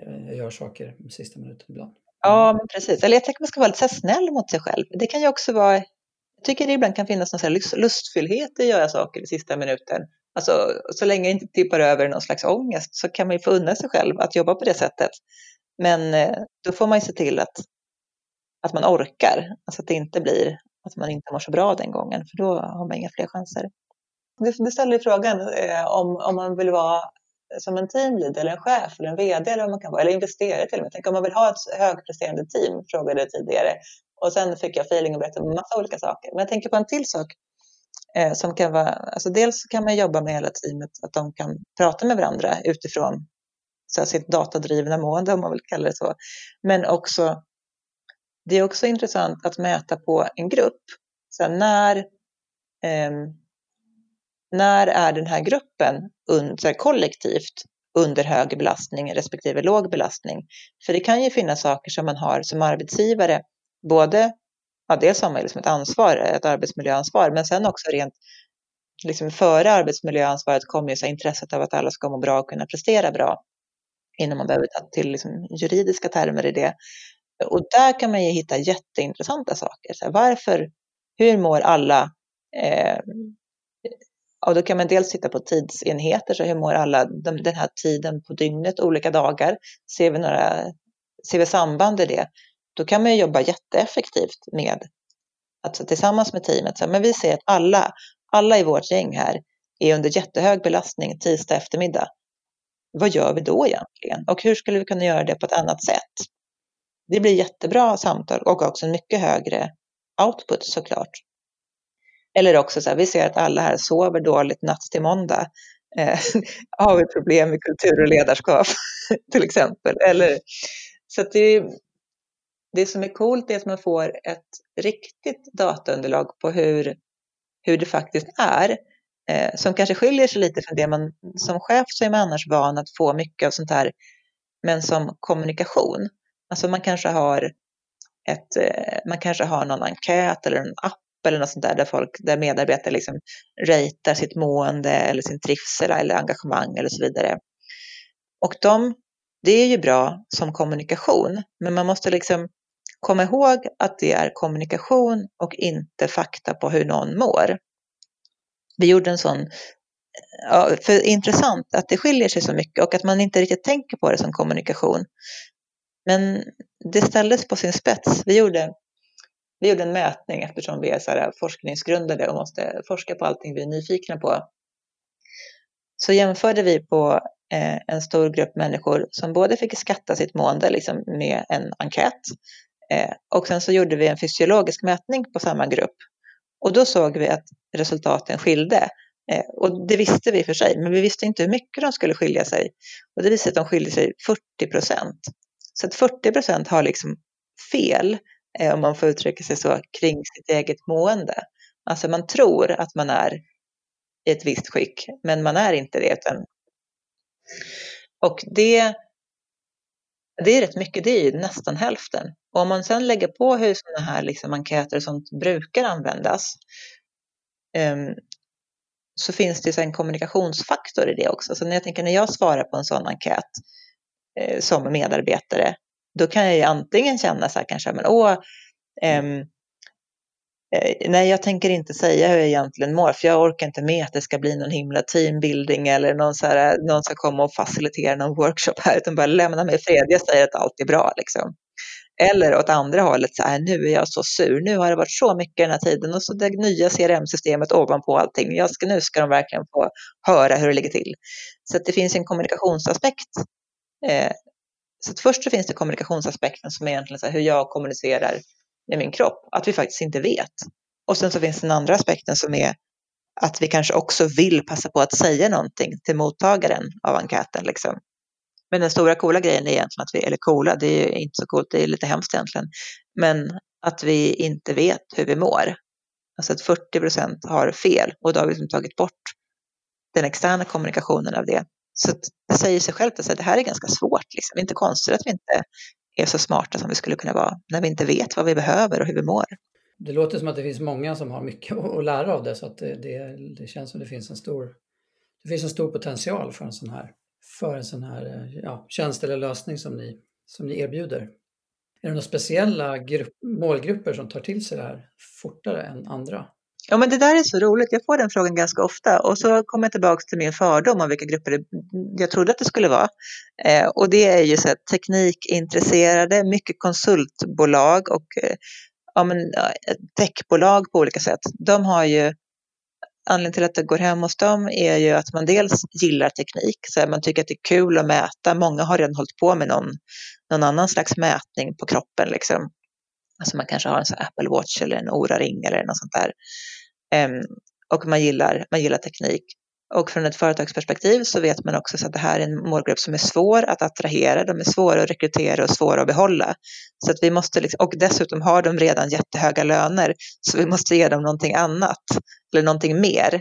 eh, jag gör saker i sista minuten ibland. Ja, men precis. Eller jag tänker att man ska vara lite snäll mot sig själv. Det kan ju också vara, jag tycker det ibland kan finnas någon lustfyllhet i att göra saker i sista minuten. Alltså, så länge det inte tippar över någon slags ångest så kan man ju få unna sig själv att jobba på det sättet. Men eh, då får man ju se till att, att man orkar, alltså att det inte blir att man inte mår så bra den gången, för då har man inga fler chanser. Du, du ställer frågan eh, om, om man vill vara som en teamlead eller en chef eller en VD eller vad man kan vara, eller investerare till och med. Tänk om man vill ha ett högpresterande team, frågade jag tidigare. Och sen fick jag feeling och berättade om en massa olika saker. Men jag tänker på en till sak eh, som kan vara, alltså dels kan man jobba med hela teamet, att de kan prata med varandra utifrån så sitt datadrivna mående om man vill kalla det så. Men också, det är också intressant att mäta på en grupp. Så när, eh, när är den här gruppen under, kollektivt under hög belastning respektive låg belastning? För det kan ju finnas saker som man har som arbetsgivare, både ja, dels har man liksom ett ansvar, ett arbetsmiljöansvar, men sen också rent liksom före arbetsmiljöansvaret kommer ju så intresset av att alla ska må bra och kunna prestera bra innan man behöver ta till liksom juridiska termer i det. Och där kan man ju hitta jätteintressanta saker. Så varför, hur mår alla? Eh, och då kan man dels titta på tidsenheter, så hur mår alla de, den här tiden på dygnet, olika dagar? Ser vi, några, ser vi samband i det? Då kan man ju jobba jätteeffektivt med alltså tillsammans med teamet, så, men vi ser att alla, alla i vårt gäng här är under jättehög belastning tisdag eftermiddag vad gör vi då egentligen? Och hur skulle vi kunna göra det på ett annat sätt? Det blir jättebra samtal och också en mycket högre output såklart. Eller också så här, vi ser att alla här sover dåligt natt till måndag. Eh, har vi problem med kultur och ledarskap till exempel? Eller, så det, det som är coolt är att man får ett riktigt dataunderlag på hur, hur det faktiskt är eh, som kanske skiljer sig lite från det man som chef så är man annars van att få mycket av sånt här, men som kommunikation. Alltså man kanske har ett, eh, man kanske har någon enkät eller en app eller något sånt där, där, folk, där medarbetare liksom ratear sitt mående eller sin trivsel eller engagemang eller så vidare. Och de, det är ju bra som kommunikation, men man måste liksom komma ihåg att det är kommunikation och inte fakta på hur någon mår. Vi gjorde en sån, ja, för intressant att det skiljer sig så mycket och att man inte riktigt tänker på det som kommunikation. Men det ställdes på sin spets. Vi gjorde, vi gjorde en mätning eftersom vi är så här forskningsgrundade och måste forska på allting vi är nyfikna på. Så jämförde vi på eh, en stor grupp människor som både fick skatta sitt mående liksom med en enkät eh, och sen så gjorde vi en fysiologisk mätning på samma grupp och då såg vi att resultaten skilde. Eh, och det visste vi för sig, men vi visste inte hur mycket de skulle skilja sig. Och det visade att de skilde sig 40 procent. Så att 40 procent har liksom fel, Eh, om man får uttrycka sig så, kring sitt eget mående. Alltså man tror att man är i ett visst skick, men man är inte det. Utan... Och det, det är rätt mycket, det är nästan hälften. Och om man sedan lägger på hur sådana här liksom enkäter och sånt brukar användas um, så finns det en kommunikationsfaktor i det också. Så när jag tänker när jag svarar på en sån enkät eh, som medarbetare, då kan jag ju antingen känna så här kanske, men åh, um, Eh, nej, jag tänker inte säga hur jag egentligen mår, för jag orkar inte med att det ska bli någon himla teambuilding eller någon, så här, någon ska komma och facilitera någon workshop här, utan bara lämna mig i fred. Jag säger att allt är bra liksom. Eller åt andra hållet, så här, nu är jag så sur, nu har det varit så mycket den här tiden och så det nya CRM-systemet ovanpå allting. Jag ska, nu ska de verkligen få höra hur det ligger till. Så det finns en kommunikationsaspekt. Eh, så att först så finns det kommunikationsaspekten som är egentligen så här, hur jag kommunicerar med min kropp, att vi faktiskt inte vet. Och sen så finns den andra aspekten som är att vi kanske också vill passa på att säga någonting till mottagaren av enkäten. Liksom. Men den stora coola grejen är egentligen att vi, eller coola, det är inte så coolt, det är lite hemskt egentligen, men att vi inte vet hur vi mår. Alltså att 40 procent har fel och då har vi liksom tagit bort den externa kommunikationen av det. Så det säger sig självt att det här är ganska svårt. Liksom. Det är inte konstigt att vi inte är så smarta som vi skulle kunna vara när vi inte vet vad vi behöver och hur vi mår. Det låter som att det finns många som har mycket att lära av det så att det, det, det känns som det finns en stor det finns en stor potential för en sån här, för en sån här eh, ja, tjänst eller lösning som ni, som ni erbjuder. Är det några speciella grupp, målgrupper som tar till sig det här fortare än andra? Ja, men det där är så roligt. Jag får den frågan ganska ofta och så kommer jag tillbaka till min fördom om vilka grupper jag trodde att det skulle vara. Eh, och det är ju så här, teknikintresserade, mycket konsultbolag och eh, ja, men, techbolag på olika sätt. De har ju anledningen till att det går hem hos dem är ju att man dels gillar teknik, så man tycker att det är kul att mäta. Många har redan hållit på med någon, någon annan slags mätning på kroppen. Liksom. Alltså man kanske har en Apple Watch eller en Oura-ring eller något sånt där. Ehm, och man gillar, man gillar teknik. Och från ett företagsperspektiv så vet man också att det här är en målgrupp som är svår att attrahera, de är svåra att rekrytera och svåra att behålla. Så att vi måste, liksom, och dessutom har de redan jättehöga löner, så vi måste ge dem någonting annat, eller någonting mer.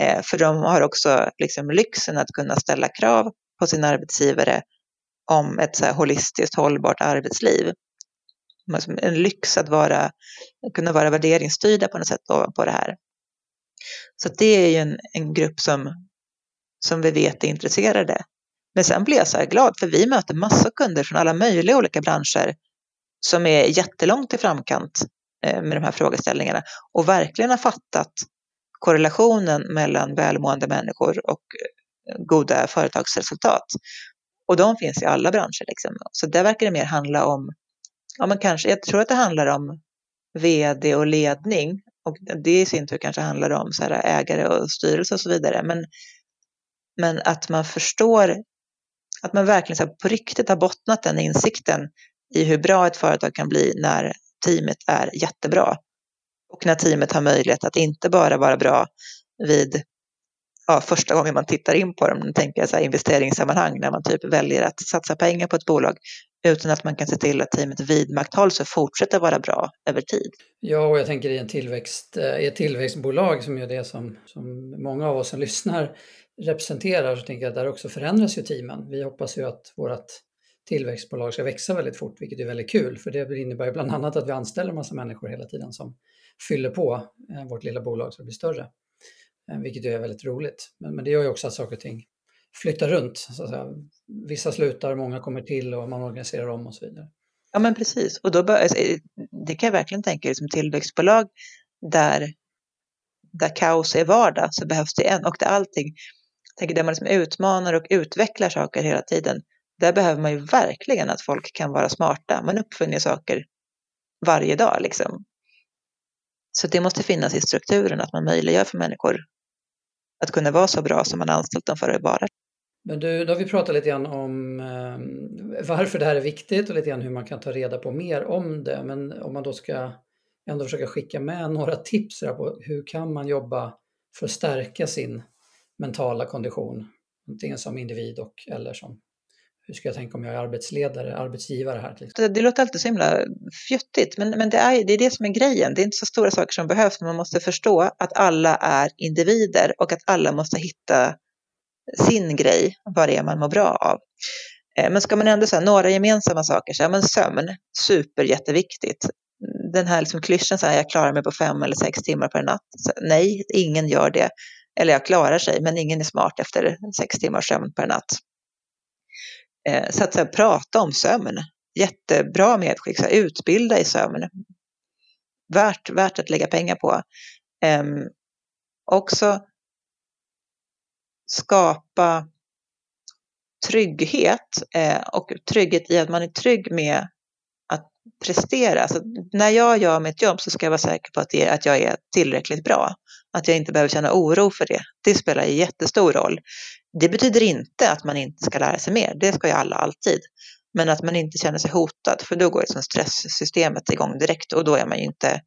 Eh, för de har också liksom lyxen att kunna ställa krav på sin arbetsgivare om ett så här holistiskt hållbart arbetsliv. En lyx att vara, kunna vara värderingsstyrda på något sätt på det här. Så det är ju en, en grupp som, som vi vet är intresserade. Men sen blir jag så här glad för vi möter massa kunder från alla möjliga olika branscher som är jättelångt i framkant eh, med de här frågeställningarna och verkligen har fattat korrelationen mellan välmående människor och eh, goda företagsresultat. Och de finns i alla branscher. Liksom. Så där verkar det mer handla om, ja men kanske, jag tror att det handlar om vd och ledning och det i sin tur kanske handlar om så här, ägare och styrelse och så vidare. Men, men att man förstår, att man verkligen så här, på riktigt har bottnat den insikten i hur bra ett företag kan bli när teamet är jättebra. Och när teamet har möjlighet att inte bara vara bra vid ja, första gången man tittar in på dem, tänker jag så här investeringssammanhang, när man typ väljer att satsa pengar på ett bolag, utan att man kan se till att teamet vidmakthålls och fortsätter vara bra över tid. Ja, och jag tänker i, en tillväxt, eh, i ett tillväxtbolag som är det som, som många av oss som lyssnar representerar, så tänker jag att där också förändras ju teamen. Vi hoppas ju att vårt tillväxtbolag ska växa väldigt fort, vilket är väldigt kul, för det innebär bland annat att vi anställer en massa människor hela tiden som fyller på eh, vårt lilla bolag så det blir större, Eh, vilket är väldigt roligt. Men, men det gör ju också att saker och ting flyttar runt. Så att säga. Vissa slutar, många kommer till och man organiserar om och så vidare. Ja men precis, och då bör, alltså, eh, det kan jag verkligen tänka som tillväxtbolag där, där kaos är vardag så behövs det en och där allting, tänker där man liksom utmanar och utvecklar saker hela tiden, där behöver man ju verkligen att folk kan vara smarta. Man uppfinner saker varje dag liksom. Så det måste finnas i strukturen att man möjliggör för människor att kunna vara så bra som man anställt dem för att vara. Men du, då har vi pratat lite grann om eh, varför det här är viktigt och lite grann hur man kan ta reda på mer om det. Men om man då ska ändå försöka skicka med några tips på hur kan man jobba för att stärka sin mentala kondition, antingen som individ och eller som hur ska jag tänka om jag är arbetsledare, arbetsgivare här? Till det, det låter alltid så himla fjuttigt, men, men det, är, det är det som är grejen. Det är inte så stora saker som behövs, men man måste förstå att alla är individer och att alla måste hitta sin grej, vad det är man mår bra av. Eh, men ska man ändå säga några gemensamma saker, så här, men sömn, super jätteviktigt. Den här liksom klyschan, så här, jag klarar mig på fem eller sex timmar per natt. Så, nej, ingen gör det. Eller jag klarar sig, men ingen är smart efter sex timmars sömn per natt. Eh, så att så här, prata om sömn, jättebra medskick, så här, utbilda i sömn. Värt, värt att lägga pengar på. Eh, också skapa trygghet eh, och trygghet i att man är trygg med att prestera. Så när jag gör mitt jobb så ska jag vara säker på att, det, att jag är tillräckligt bra. Att jag inte behöver känna oro för det. Det spelar jättestor roll. Det betyder inte att man inte ska lära sig mer. Det ska ju alla alltid. Men att man inte känner sig hotad, för då går liksom stresssystemet igång direkt och då är man ju inte,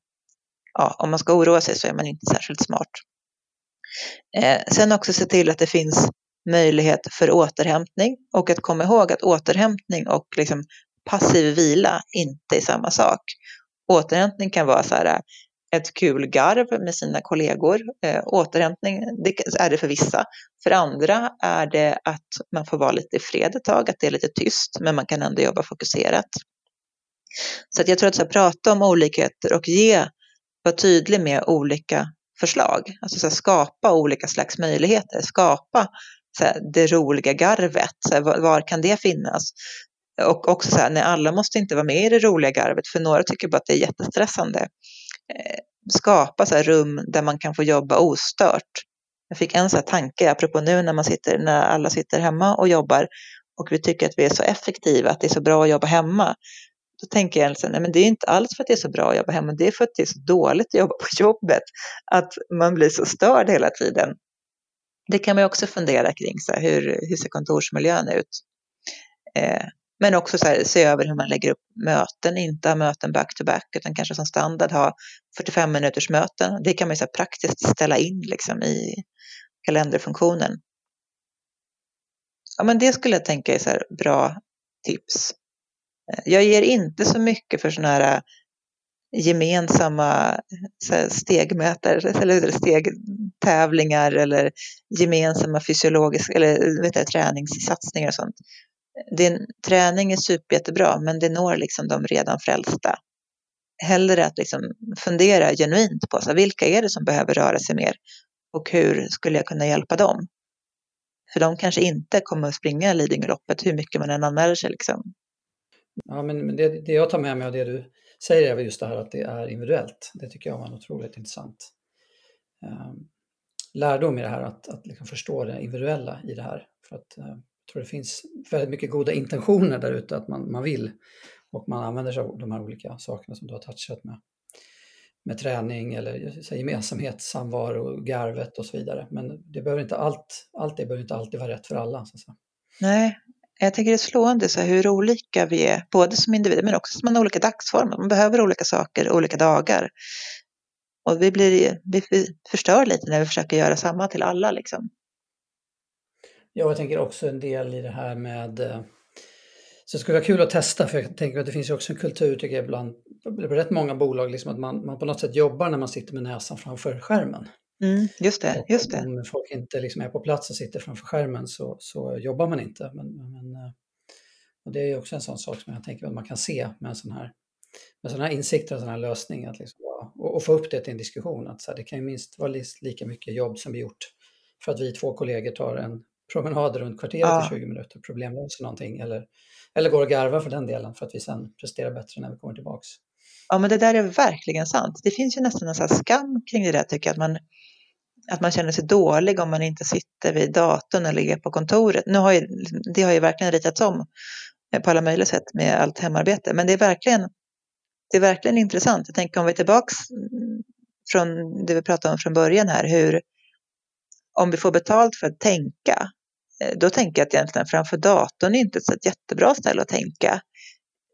ja, om man ska oroa sig så är man inte särskilt smart. Eh, sen också se till att det finns möjlighet för återhämtning och att komma ihåg att återhämtning och liksom passiv vila inte är samma sak. Återhämtning kan vara så här, ett kul garv med sina kollegor. Eh, återhämtning det är det för vissa. För andra är det att man får vara lite i fred ett tag, att det är lite tyst, men man kan ändå jobba fokuserat. Så att jag tror att så här, prata om olikheter och ge, vara tydlig med olika förslag. Alltså så här, skapa olika slags möjligheter, skapa så här, det roliga garvet. Så här, var, var, kan det finnas? Och också så här, nej, alla måste inte vara med i det roliga garvet, för några tycker bara att det är jättestressande. Eh, skapa så rum där man kan få jobba ostört. Jag fick en så tanke, apropå nu när, man sitter, när alla sitter hemma och jobbar och vi tycker att vi är så effektiva, att det är så bra att jobba hemma. då tänker jag liksom, nej men det är inte alls för att det är så bra att jobba hemma, det är för att det är så dåligt att jobba på jobbet, att man blir så störd hela tiden. Det kan man också fundera kring, så här, hur, hur ser kontorsmiljön ut? Eh, men också så här, se över hur man lägger upp möten, inte ha möten back-to-back, utan kanske som standard ha 45 minuters möten. Det kan man ju så här, praktiskt ställa in liksom, i kalenderfunktionen. Ja, men det skulle jag tänka är så här, bra tips. Eh, jag ger inte så mycket för sådana här eh, gemensamma stegmätare eller stegtävlingar eller gemensamma fysiologiska eller eh, vet jag, träningssatsningar och sånt. Din träning är superjättebra men det når liksom de redan frälsta. Hellre att liksom fundera genuint på så vilka är det som behöver röra sig mer och hur skulle jag kunna hjälpa dem? För de kanske inte kommer att springa Lidingöloppet hur mycket man än anmäler sig. Liksom. Ja, men det, det jag tar med mig av det du säger är väl just det här att det är individuellt. Det tycker jag var otroligt intressant ehm, lärdom i det här, att, att liksom förstå det individuella i det här. För att, eh, tror det finns väldigt mycket goda intentioner där ute, att man, man vill och man använder sig av de här olika sakerna som du har touchat med. Med träning eller så, gemensamhet, samvaro, garvet och så vidare. Men det behöver inte allt, allt det behöver inte alltid vara rätt för alla. Så Nej, jag tycker det är slående så hur olika vi är, både som individer men också som man har olika dagsformer. Man behöver olika saker olika dagar. Och vi, blir, vi förstör lite när vi försöker göra samma till alla. Liksom. Ja, jag tänker också en del i det här med eh, så det skulle vara kul att testa för jag tänker att det finns ju också en kultur tycker jag ibland, på rätt många bolag, liksom att man, man på något sätt jobbar när man sitter med näsan framför skärmen. Mm, just det, just det. Om folk inte liksom är på plats och sitter framför skärmen så, så jobbar man inte. Men, men, eh, och det är också en sån sak som jag tänker att man kan se med en sån här, med sån här insikter och sån här lösning. Att liksom, och, och, få upp det till en diskussion. Att så här, det kan ju minst vara lika mycket jobb som vi gjort för att vi två kollegor tar en promenad runt kvarteret ja. i 20 minuter, problemlöser någonting. Eller, eller går och garvar för den delen för att vi sen presterar bättre när vi kommer tillbaks. Ja, men det där är verkligen sant. Det finns ju nästan en sån skam kring det där, tycker jag, att man, att man känner sig dålig om man inte sitter vid datorn eller är på kontoret. Nu har ju, det har ju verkligen ritats om på alla möjliga sätt med allt hemarbete, men det är verkligen, det är verkligen intressant. Jag tänker om vi är tillbaks från det vi pratade om från början här, hur om vi får betalt för att tänka, eh, Eh, då tänker jag att egentligen framför datorn är inte ett jättebra ställe att tänka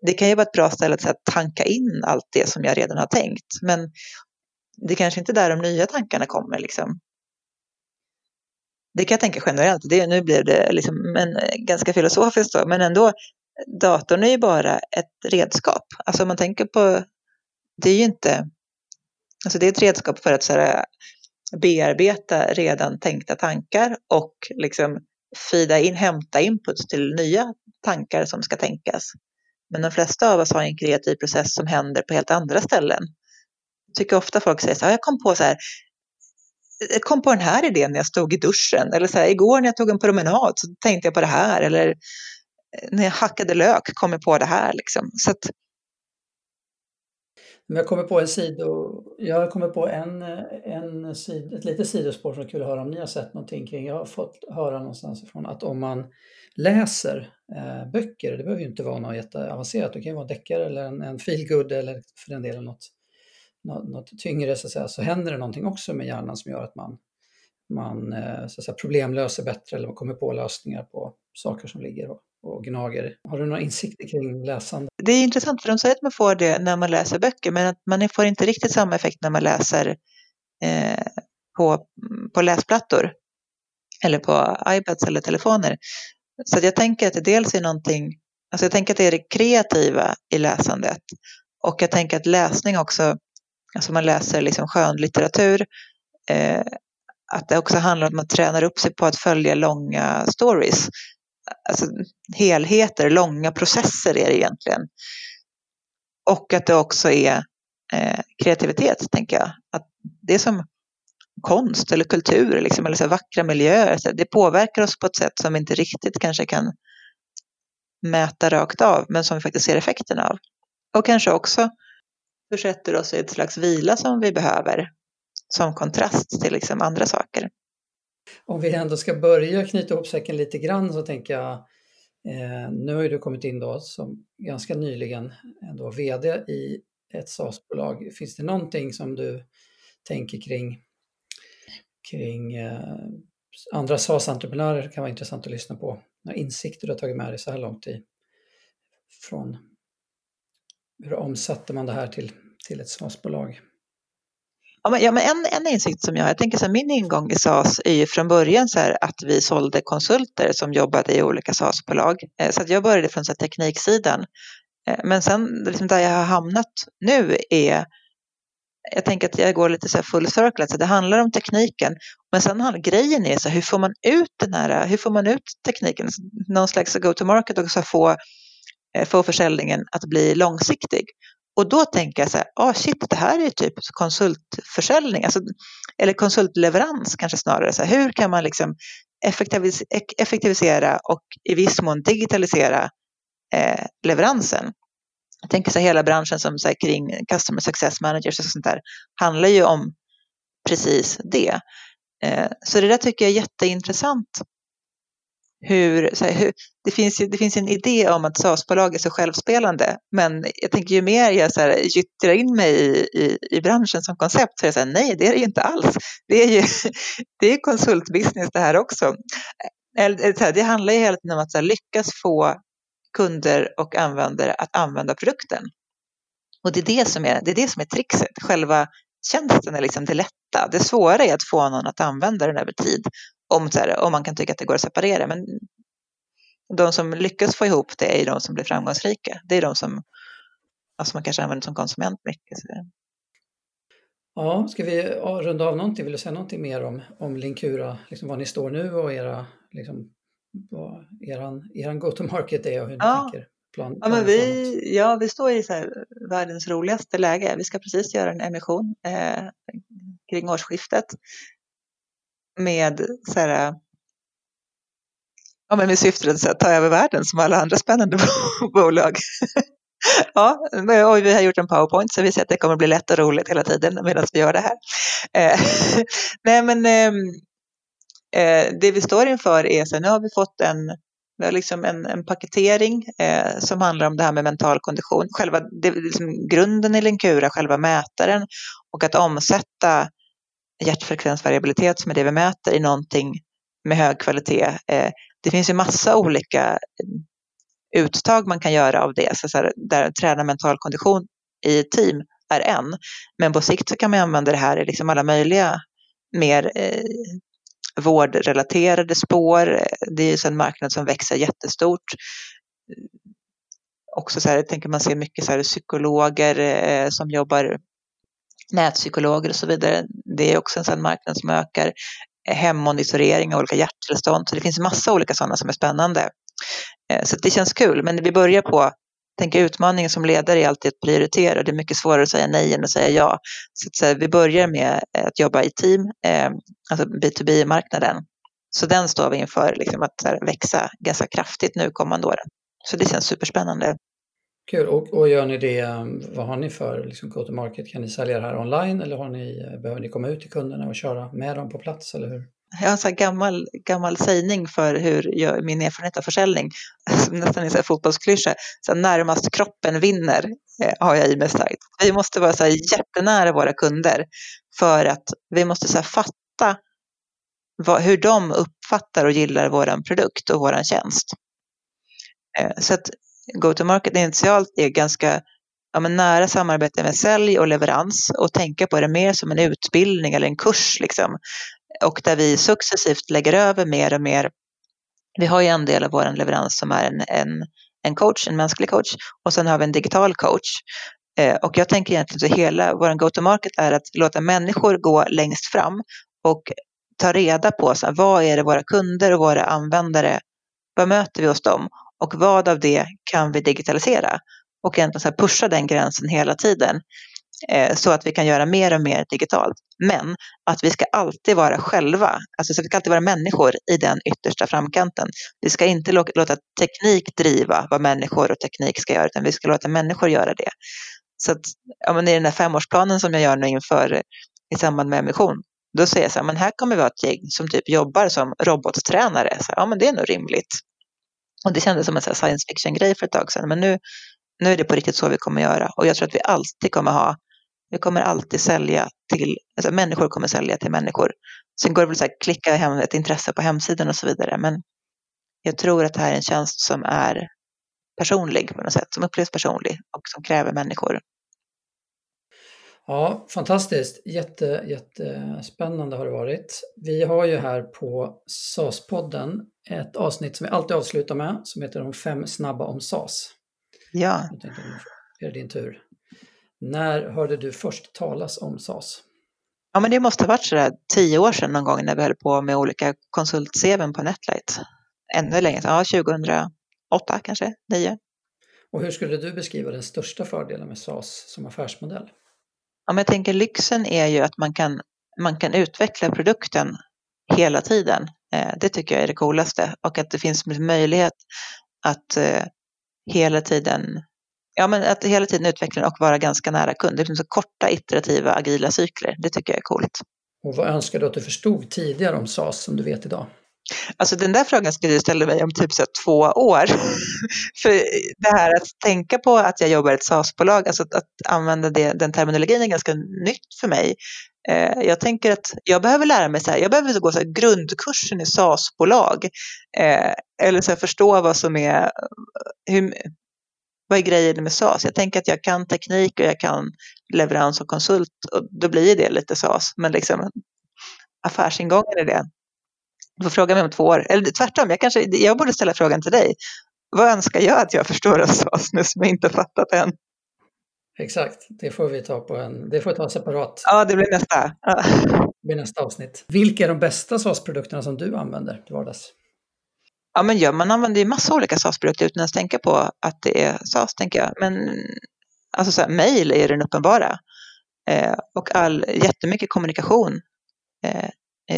det kan ju vara ett bra ställe att tanka in allt det som jag redan har tänkt. Men det är kanske inte är där de nya tankarna kommer. Liksom. Det kan jag tänka generellt. Det, nu blir det liksom en, eh, ganska filosofiskt då, men ändå. Datorn är ju bara ett redskap. Alltså om man tänker på, det är ju inte, alltså det är ett redskap för att så här, bearbeta redan tänkta tankar och liksom fida in, hämta inputs till nya tankar som ska tänkas. Men de flesta av oss har en kreativ process som händer på helt andra ställen. Jag tycker ofta folk säger så här, jag kom på så här, jag kom på den här idén när jag stod i duschen. Eller så här, igår när jag tog en promenad så tänkte jag på det här. Eller när jag hackade lök kom jag på det här. Liksom. Så att jag kommer på en sido, jag kommer på en, en sid, ett litet sidospår som är kul att höra om ni har sett någonting kring. Jag har fått höra någonstans ifrån att om man läser eh, böcker, det behöver ju inte vara något jätteavancerat, det kan ju vara en deckare eller en, en feelgood eller för den delen något, något, något tyngre så, att säga, så händer det någonting också med hjärnan som gör att man, man eh, så att säga, problemlöser bättre eller kommer på lösningar på saker som ligger och, och gnager. Har du några insikter kring läsande? Det är intressant för de säger att man får det när man läser böcker men att man får inte riktigt samma effekt när man läser eh, på, på läsplattor eller på iPads eller telefoner. Så jag tänker att det dels är någonting, alltså jag tänker att det är det kreativa i läsandet och jag tänker att läsning också, alltså man läser liksom skönlitteratur, eh, att det också handlar om att man tränar upp sig på att följa långa stories. Alltså helheter, långa processer är det egentligen. Och att det också är eh, kreativitet, tänker jag. Att det är som konst eller kultur liksom, eller så vackra miljöer. Så det påverkar oss på ett sätt som vi inte riktigt kanske kan mäta rakt av, men som vi faktiskt ser effekterna av. Och kanske också försätter oss i ett slags vila som vi behöver som kontrast till liksom andra saker. Om vi ändå ska börja knyta ihop säcken lite grann så tänker jag Eh, nu har ju du kommit in då som ganska nyligen ändå VD i ett SaaS-bolag. Finns det någonting som du tänker kring, kring eh, andra SaaS-entreprenörer kan vara intressant att lyssna på? Några insikter du har tagit med dig så här långt i, från hur omsätter man det här till, till ett SaaS-bolag? Ja, men, ja, men en, en insikt som jag har, jag tänker så här, min ingång i SAS är ju från början så här att vi sålde konsulter som jobbade i olika SAS-bolag. Eh, så att jag började från så här, tekniksidan. Eh, men sen liksom där jag har hamnat nu är, jag tänker att jag går lite så här full circle, så det handlar om tekniken. Men sen handlar grejen är så här, hur får man ut den här, hur får man ut tekniken? Någon slags go-to-market och så få, eh, få försäljningen att bli långsiktig. Och då tänker jag så här, ah, shit, det här är typ konsultförsäljning, alltså, eller konsultleverans kanske snarare. Så här, hur kan man liksom effektivis effektivisera och i viss mån digitalisera eh, leveransen? Jag tänker så här, hela branschen som så här, kring customer success managers och sånt där handlar ju om precis det. Eh, så det där tycker jag är jätteintressant hur, så här, hur, det, finns ju, det finns en idé om att SaaS-bolag är så självspelande, men jag tänker ju mer jag så här, gyttrar in mig i, i, i branschen som koncept så är jag så här, nej, det är det ju inte alls. Det är ju det är konsultbusiness det här också. Det handlar ju hela tiden om att så lyckas få kunder och användare att använda produkten. Och det är det som är, det är, det som är trixet. Själva tjänsten är liksom det lätta. Det svåra är att få någon att använda den över tid. Om, så här, om man kan tycka att det går att separera. Men de som lyckas få ihop det är de som blir framgångsrika. Det är de som alltså man kanske använder som konsument mycket. Ja, ska vi runda av någonting? Vill du säga någonting mer om, om Linkura, liksom var ni står nu och era, liksom, vad eran, eran go-to-market är och hur ni ja. tänker? Plan, ja, men vi, ja, vi står i så här, världens roligaste läge. Vi ska precis göra en emission eh, kring årsskiftet med så här, äh, ja, men med syftet att ta över världen som alla andra spännande bolag. ja, och vi har gjort en powerpoint så vi ser att det kommer bli lätt och roligt hela tiden medan vi gör det här. Eh, nej men ehm, eh, det vi står inför är så nu har vi fått en vi har liksom en, en paketering eh, som handlar om det här med mental kondition. Själva det, liksom grunden i Linkura, själva mätaren och att omsätta hjärtfrekvensvariabilitet som är det vi mäter i någonting med hög kvalitet. Eh, det finns ju massa olika eh, uttag man kan göra av det, så, så här, där träna mental kondition i team är en. Men på sikt så kan man använda det här i liksom alla möjliga mer eh, vårdrelaterade spår. Eh, det är ju en marknad som växer jättestort. Också så här, jag tänker man ser mycket så här, psykologer eh, som jobbar nätpsykologer och så vidare. Det är också en sån marknad som ökar. Eh, hemmonitorering av olika hjärttillstånd. Så det finns massa olika sådana som är spännande. Eh, så det känns kul. Men vi börjar på tänk utmaningen som ledare är alltid att prioritera. Det är mycket svårare att säga nej än att säga ja. Så, att, så vi börjar med eh, att jobba i team, eh, alltså B2B-marknaden. Så den står vi inför liksom, att här, växa ganska kraftigt nu kommande åren. Så det känns superspännande. Kul. Och, och gör ni det, um, vad har ni för liksom, go-to-market? Kan ni sälja det här online eller har ni, eh, behöver ni komma ut till kunderna och köra med dem på plats? Eller hur? Jag har en sån gammal, gammal sägning för hur jag, min erfarenhet av försäljning, som nästan är en fotbollsklyscha, så närmast kroppen vinner eh, har jag i mig starkt. Vi måste vara så här jättenära våra kunder för att vi måste så fatta vad, hur de uppfattar och gillar vår produkt och vår tjänst. Eh, så att go-to-market initialt är ganska ja, men nära samarbete med sälj och leverans och tänka på det mer som en utbildning eller en kurs. Liksom. Och där vi successivt lägger över mer och mer. Vi har ju en del av vår leverans som är en, en, en coach, en mänsklig coach och sen har vi en digital coach. Eh, och jag tänker egentligen att hela vår go-to-market är att låta människor gå längst fram och ta reda på så här, vad är det våra kunder och våra användare, vad möter vi hos dem och vad av det kan vi digitalisera? Och egentligen så pusha den gränsen hela tiden eh, så att vi kan göra mer och mer digitalt. Men att vi ska alltid vara själva, alltså så vi ska alltid vara människor i den yttersta framkanten. Vi ska inte låta teknik driva vad människor och teknik ska göra, utan vi ska låta människor göra det. Så att, ja, men i den här femårsplanen som jag gör nu inför i samband med emission, då säger jag så här, men här kommer vi ha ett gäng som typ jobbar som robottränare. Så, ja, men det är nog rimligt. Och det kändes som en science fiction-grej för ett tag sedan. Men nu, nu är det på riktigt så vi kommer göra. Och jag tror att vi alltid kommer ha, vi kommer alltid sälja till, alltså människor kommer sälja till människor. Sen går det väl att klicka hem ett intresse på hemsidan och så vidare. Men jag tror att det här är en tjänst som är personlig på något sätt, som upplevs personlig och som kräver människor. Ja, fantastiskt. Jätte, jättespännande har det varit. Vi har ju här på SAS-podden ett avsnitt som vi alltid avslutar med som heter De fem snabba om SAS. Ja. Jag tänkte, är det din tur. När hörde du först talas om SAS? Ja, men det måste ha varit sådär tio år sedan någon gång när vi höll på med olika konsult-CVn på Netlight. Ännu längre, ja 2008 kanske, 9. Och hur skulle du beskriva den största fördelen med SAS som affärsmodell? Ja, men jag tänker lyxen är ju att man kan, man kan utveckla produkten hela tiden. Eh, det tycker jag är det coolaste och att det finns möjlighet att eh, hela tiden Ja, men att hela tiden utveckla och vara ganska nära kund. Det finns så korta iterativa agila cykler. Det tycker jag är coolt. Och vad önskar du att du förstod tidigare om SAS som du vet idag? Alltså den där frågan skulle du ställa mig om typ så två år. För det här att tänka på att jag jobbar i ett SAS-bolag, alltså att, att använda det, den terminologin är ganska nytt för mig. Eh, jag tänker att jag behöver lära mig så här, jag behöver gå så här, grundkursen i SAS-bolag. Eh, eller så här, förstå vad som är, hur, vad är grejen med SAS? Jag tänker att jag kan teknik och jag kan leverans och konsult och då blir det lite SAS. Men liksom affärsingången är det. Du får fråga mig om två år. Eller tvärtom, jag, kanske, jag borde ställa frågan till dig. Vad önskar jag att jag förstår av SAS nu som jag inte fattat än? Exakt, det får vi ta på en, det får vi ta separat. Ja, det blir nästa. Det blir nästa avsnitt. Vilka är de bästa SAS-produkterna som du använder till vardags? Ja, men ja, man använder ju massa olika SAS-produkter utan att tänka på att det är SAS, tänker jag. Men alltså så här, mail är den uppenbara. Eh, och all, jättemycket kommunikation eh,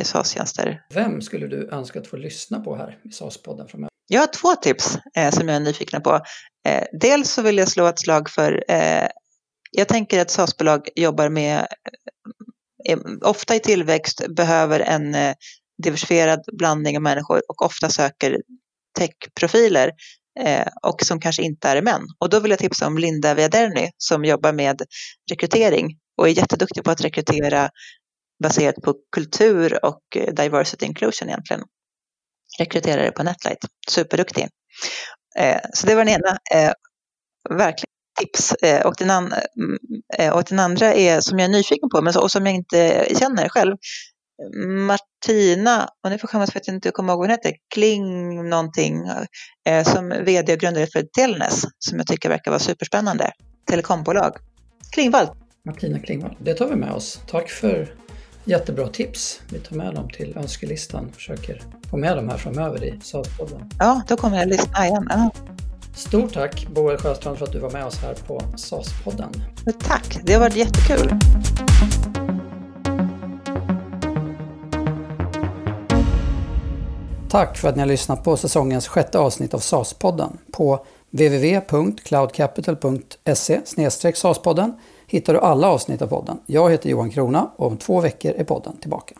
SAS-tjänster. Vem skulle du önska att få lyssna på här i SAS-podden framöver? Jag har två tips eh, som jag är nyfiken på. Eh, dels så vill jag slå ett slag för, eh, jag tänker att SAS-bolag jobbar med, eh, ofta i tillväxt, behöver en diversifierad blandning av människor och ofta söker techprofiler eh, och som kanske inte är män. Och då vill jag tipsa om Linda Viaderny som jobbar med rekrytering och är jätteduktig på att rekrytera baserat på kultur och eh, diversity inclusion egentligen. Rekryterare på Netlight, superduktig. Eh, så det var den ena, eh, verkligen tips. Och, den an, mm, och den andra är som jag är nyfiken på men och som jag inte känner själv. Martina, och nu får skämmas för att jag inte kommer ihåg vad hon heter, Kling någonting, som vd och grundare för Telnes, som jag tycker verkar vara superspännande. Telekombolag. Klingvall. Martina Klingvall. Det tar vi med oss. Tack för jättebra tips. Vi tar med dem till önskelistan och försöker få med dem här framöver i SAS-podden. Ja, då kommer jag lyssna igen. Ja. Stort tack Boel Sjöstrand för att du var med oss här på SAS-podden. Tack, det har varit jättekul. Tack för att ni har lyssnat på säsongens sjätte avsnitt av SAS-podden. På www.cloudcapital.se SAS-podden hittar du alla avsnitt av podden. Jag heter Johan Krona och om två veckor är podden tillbaka.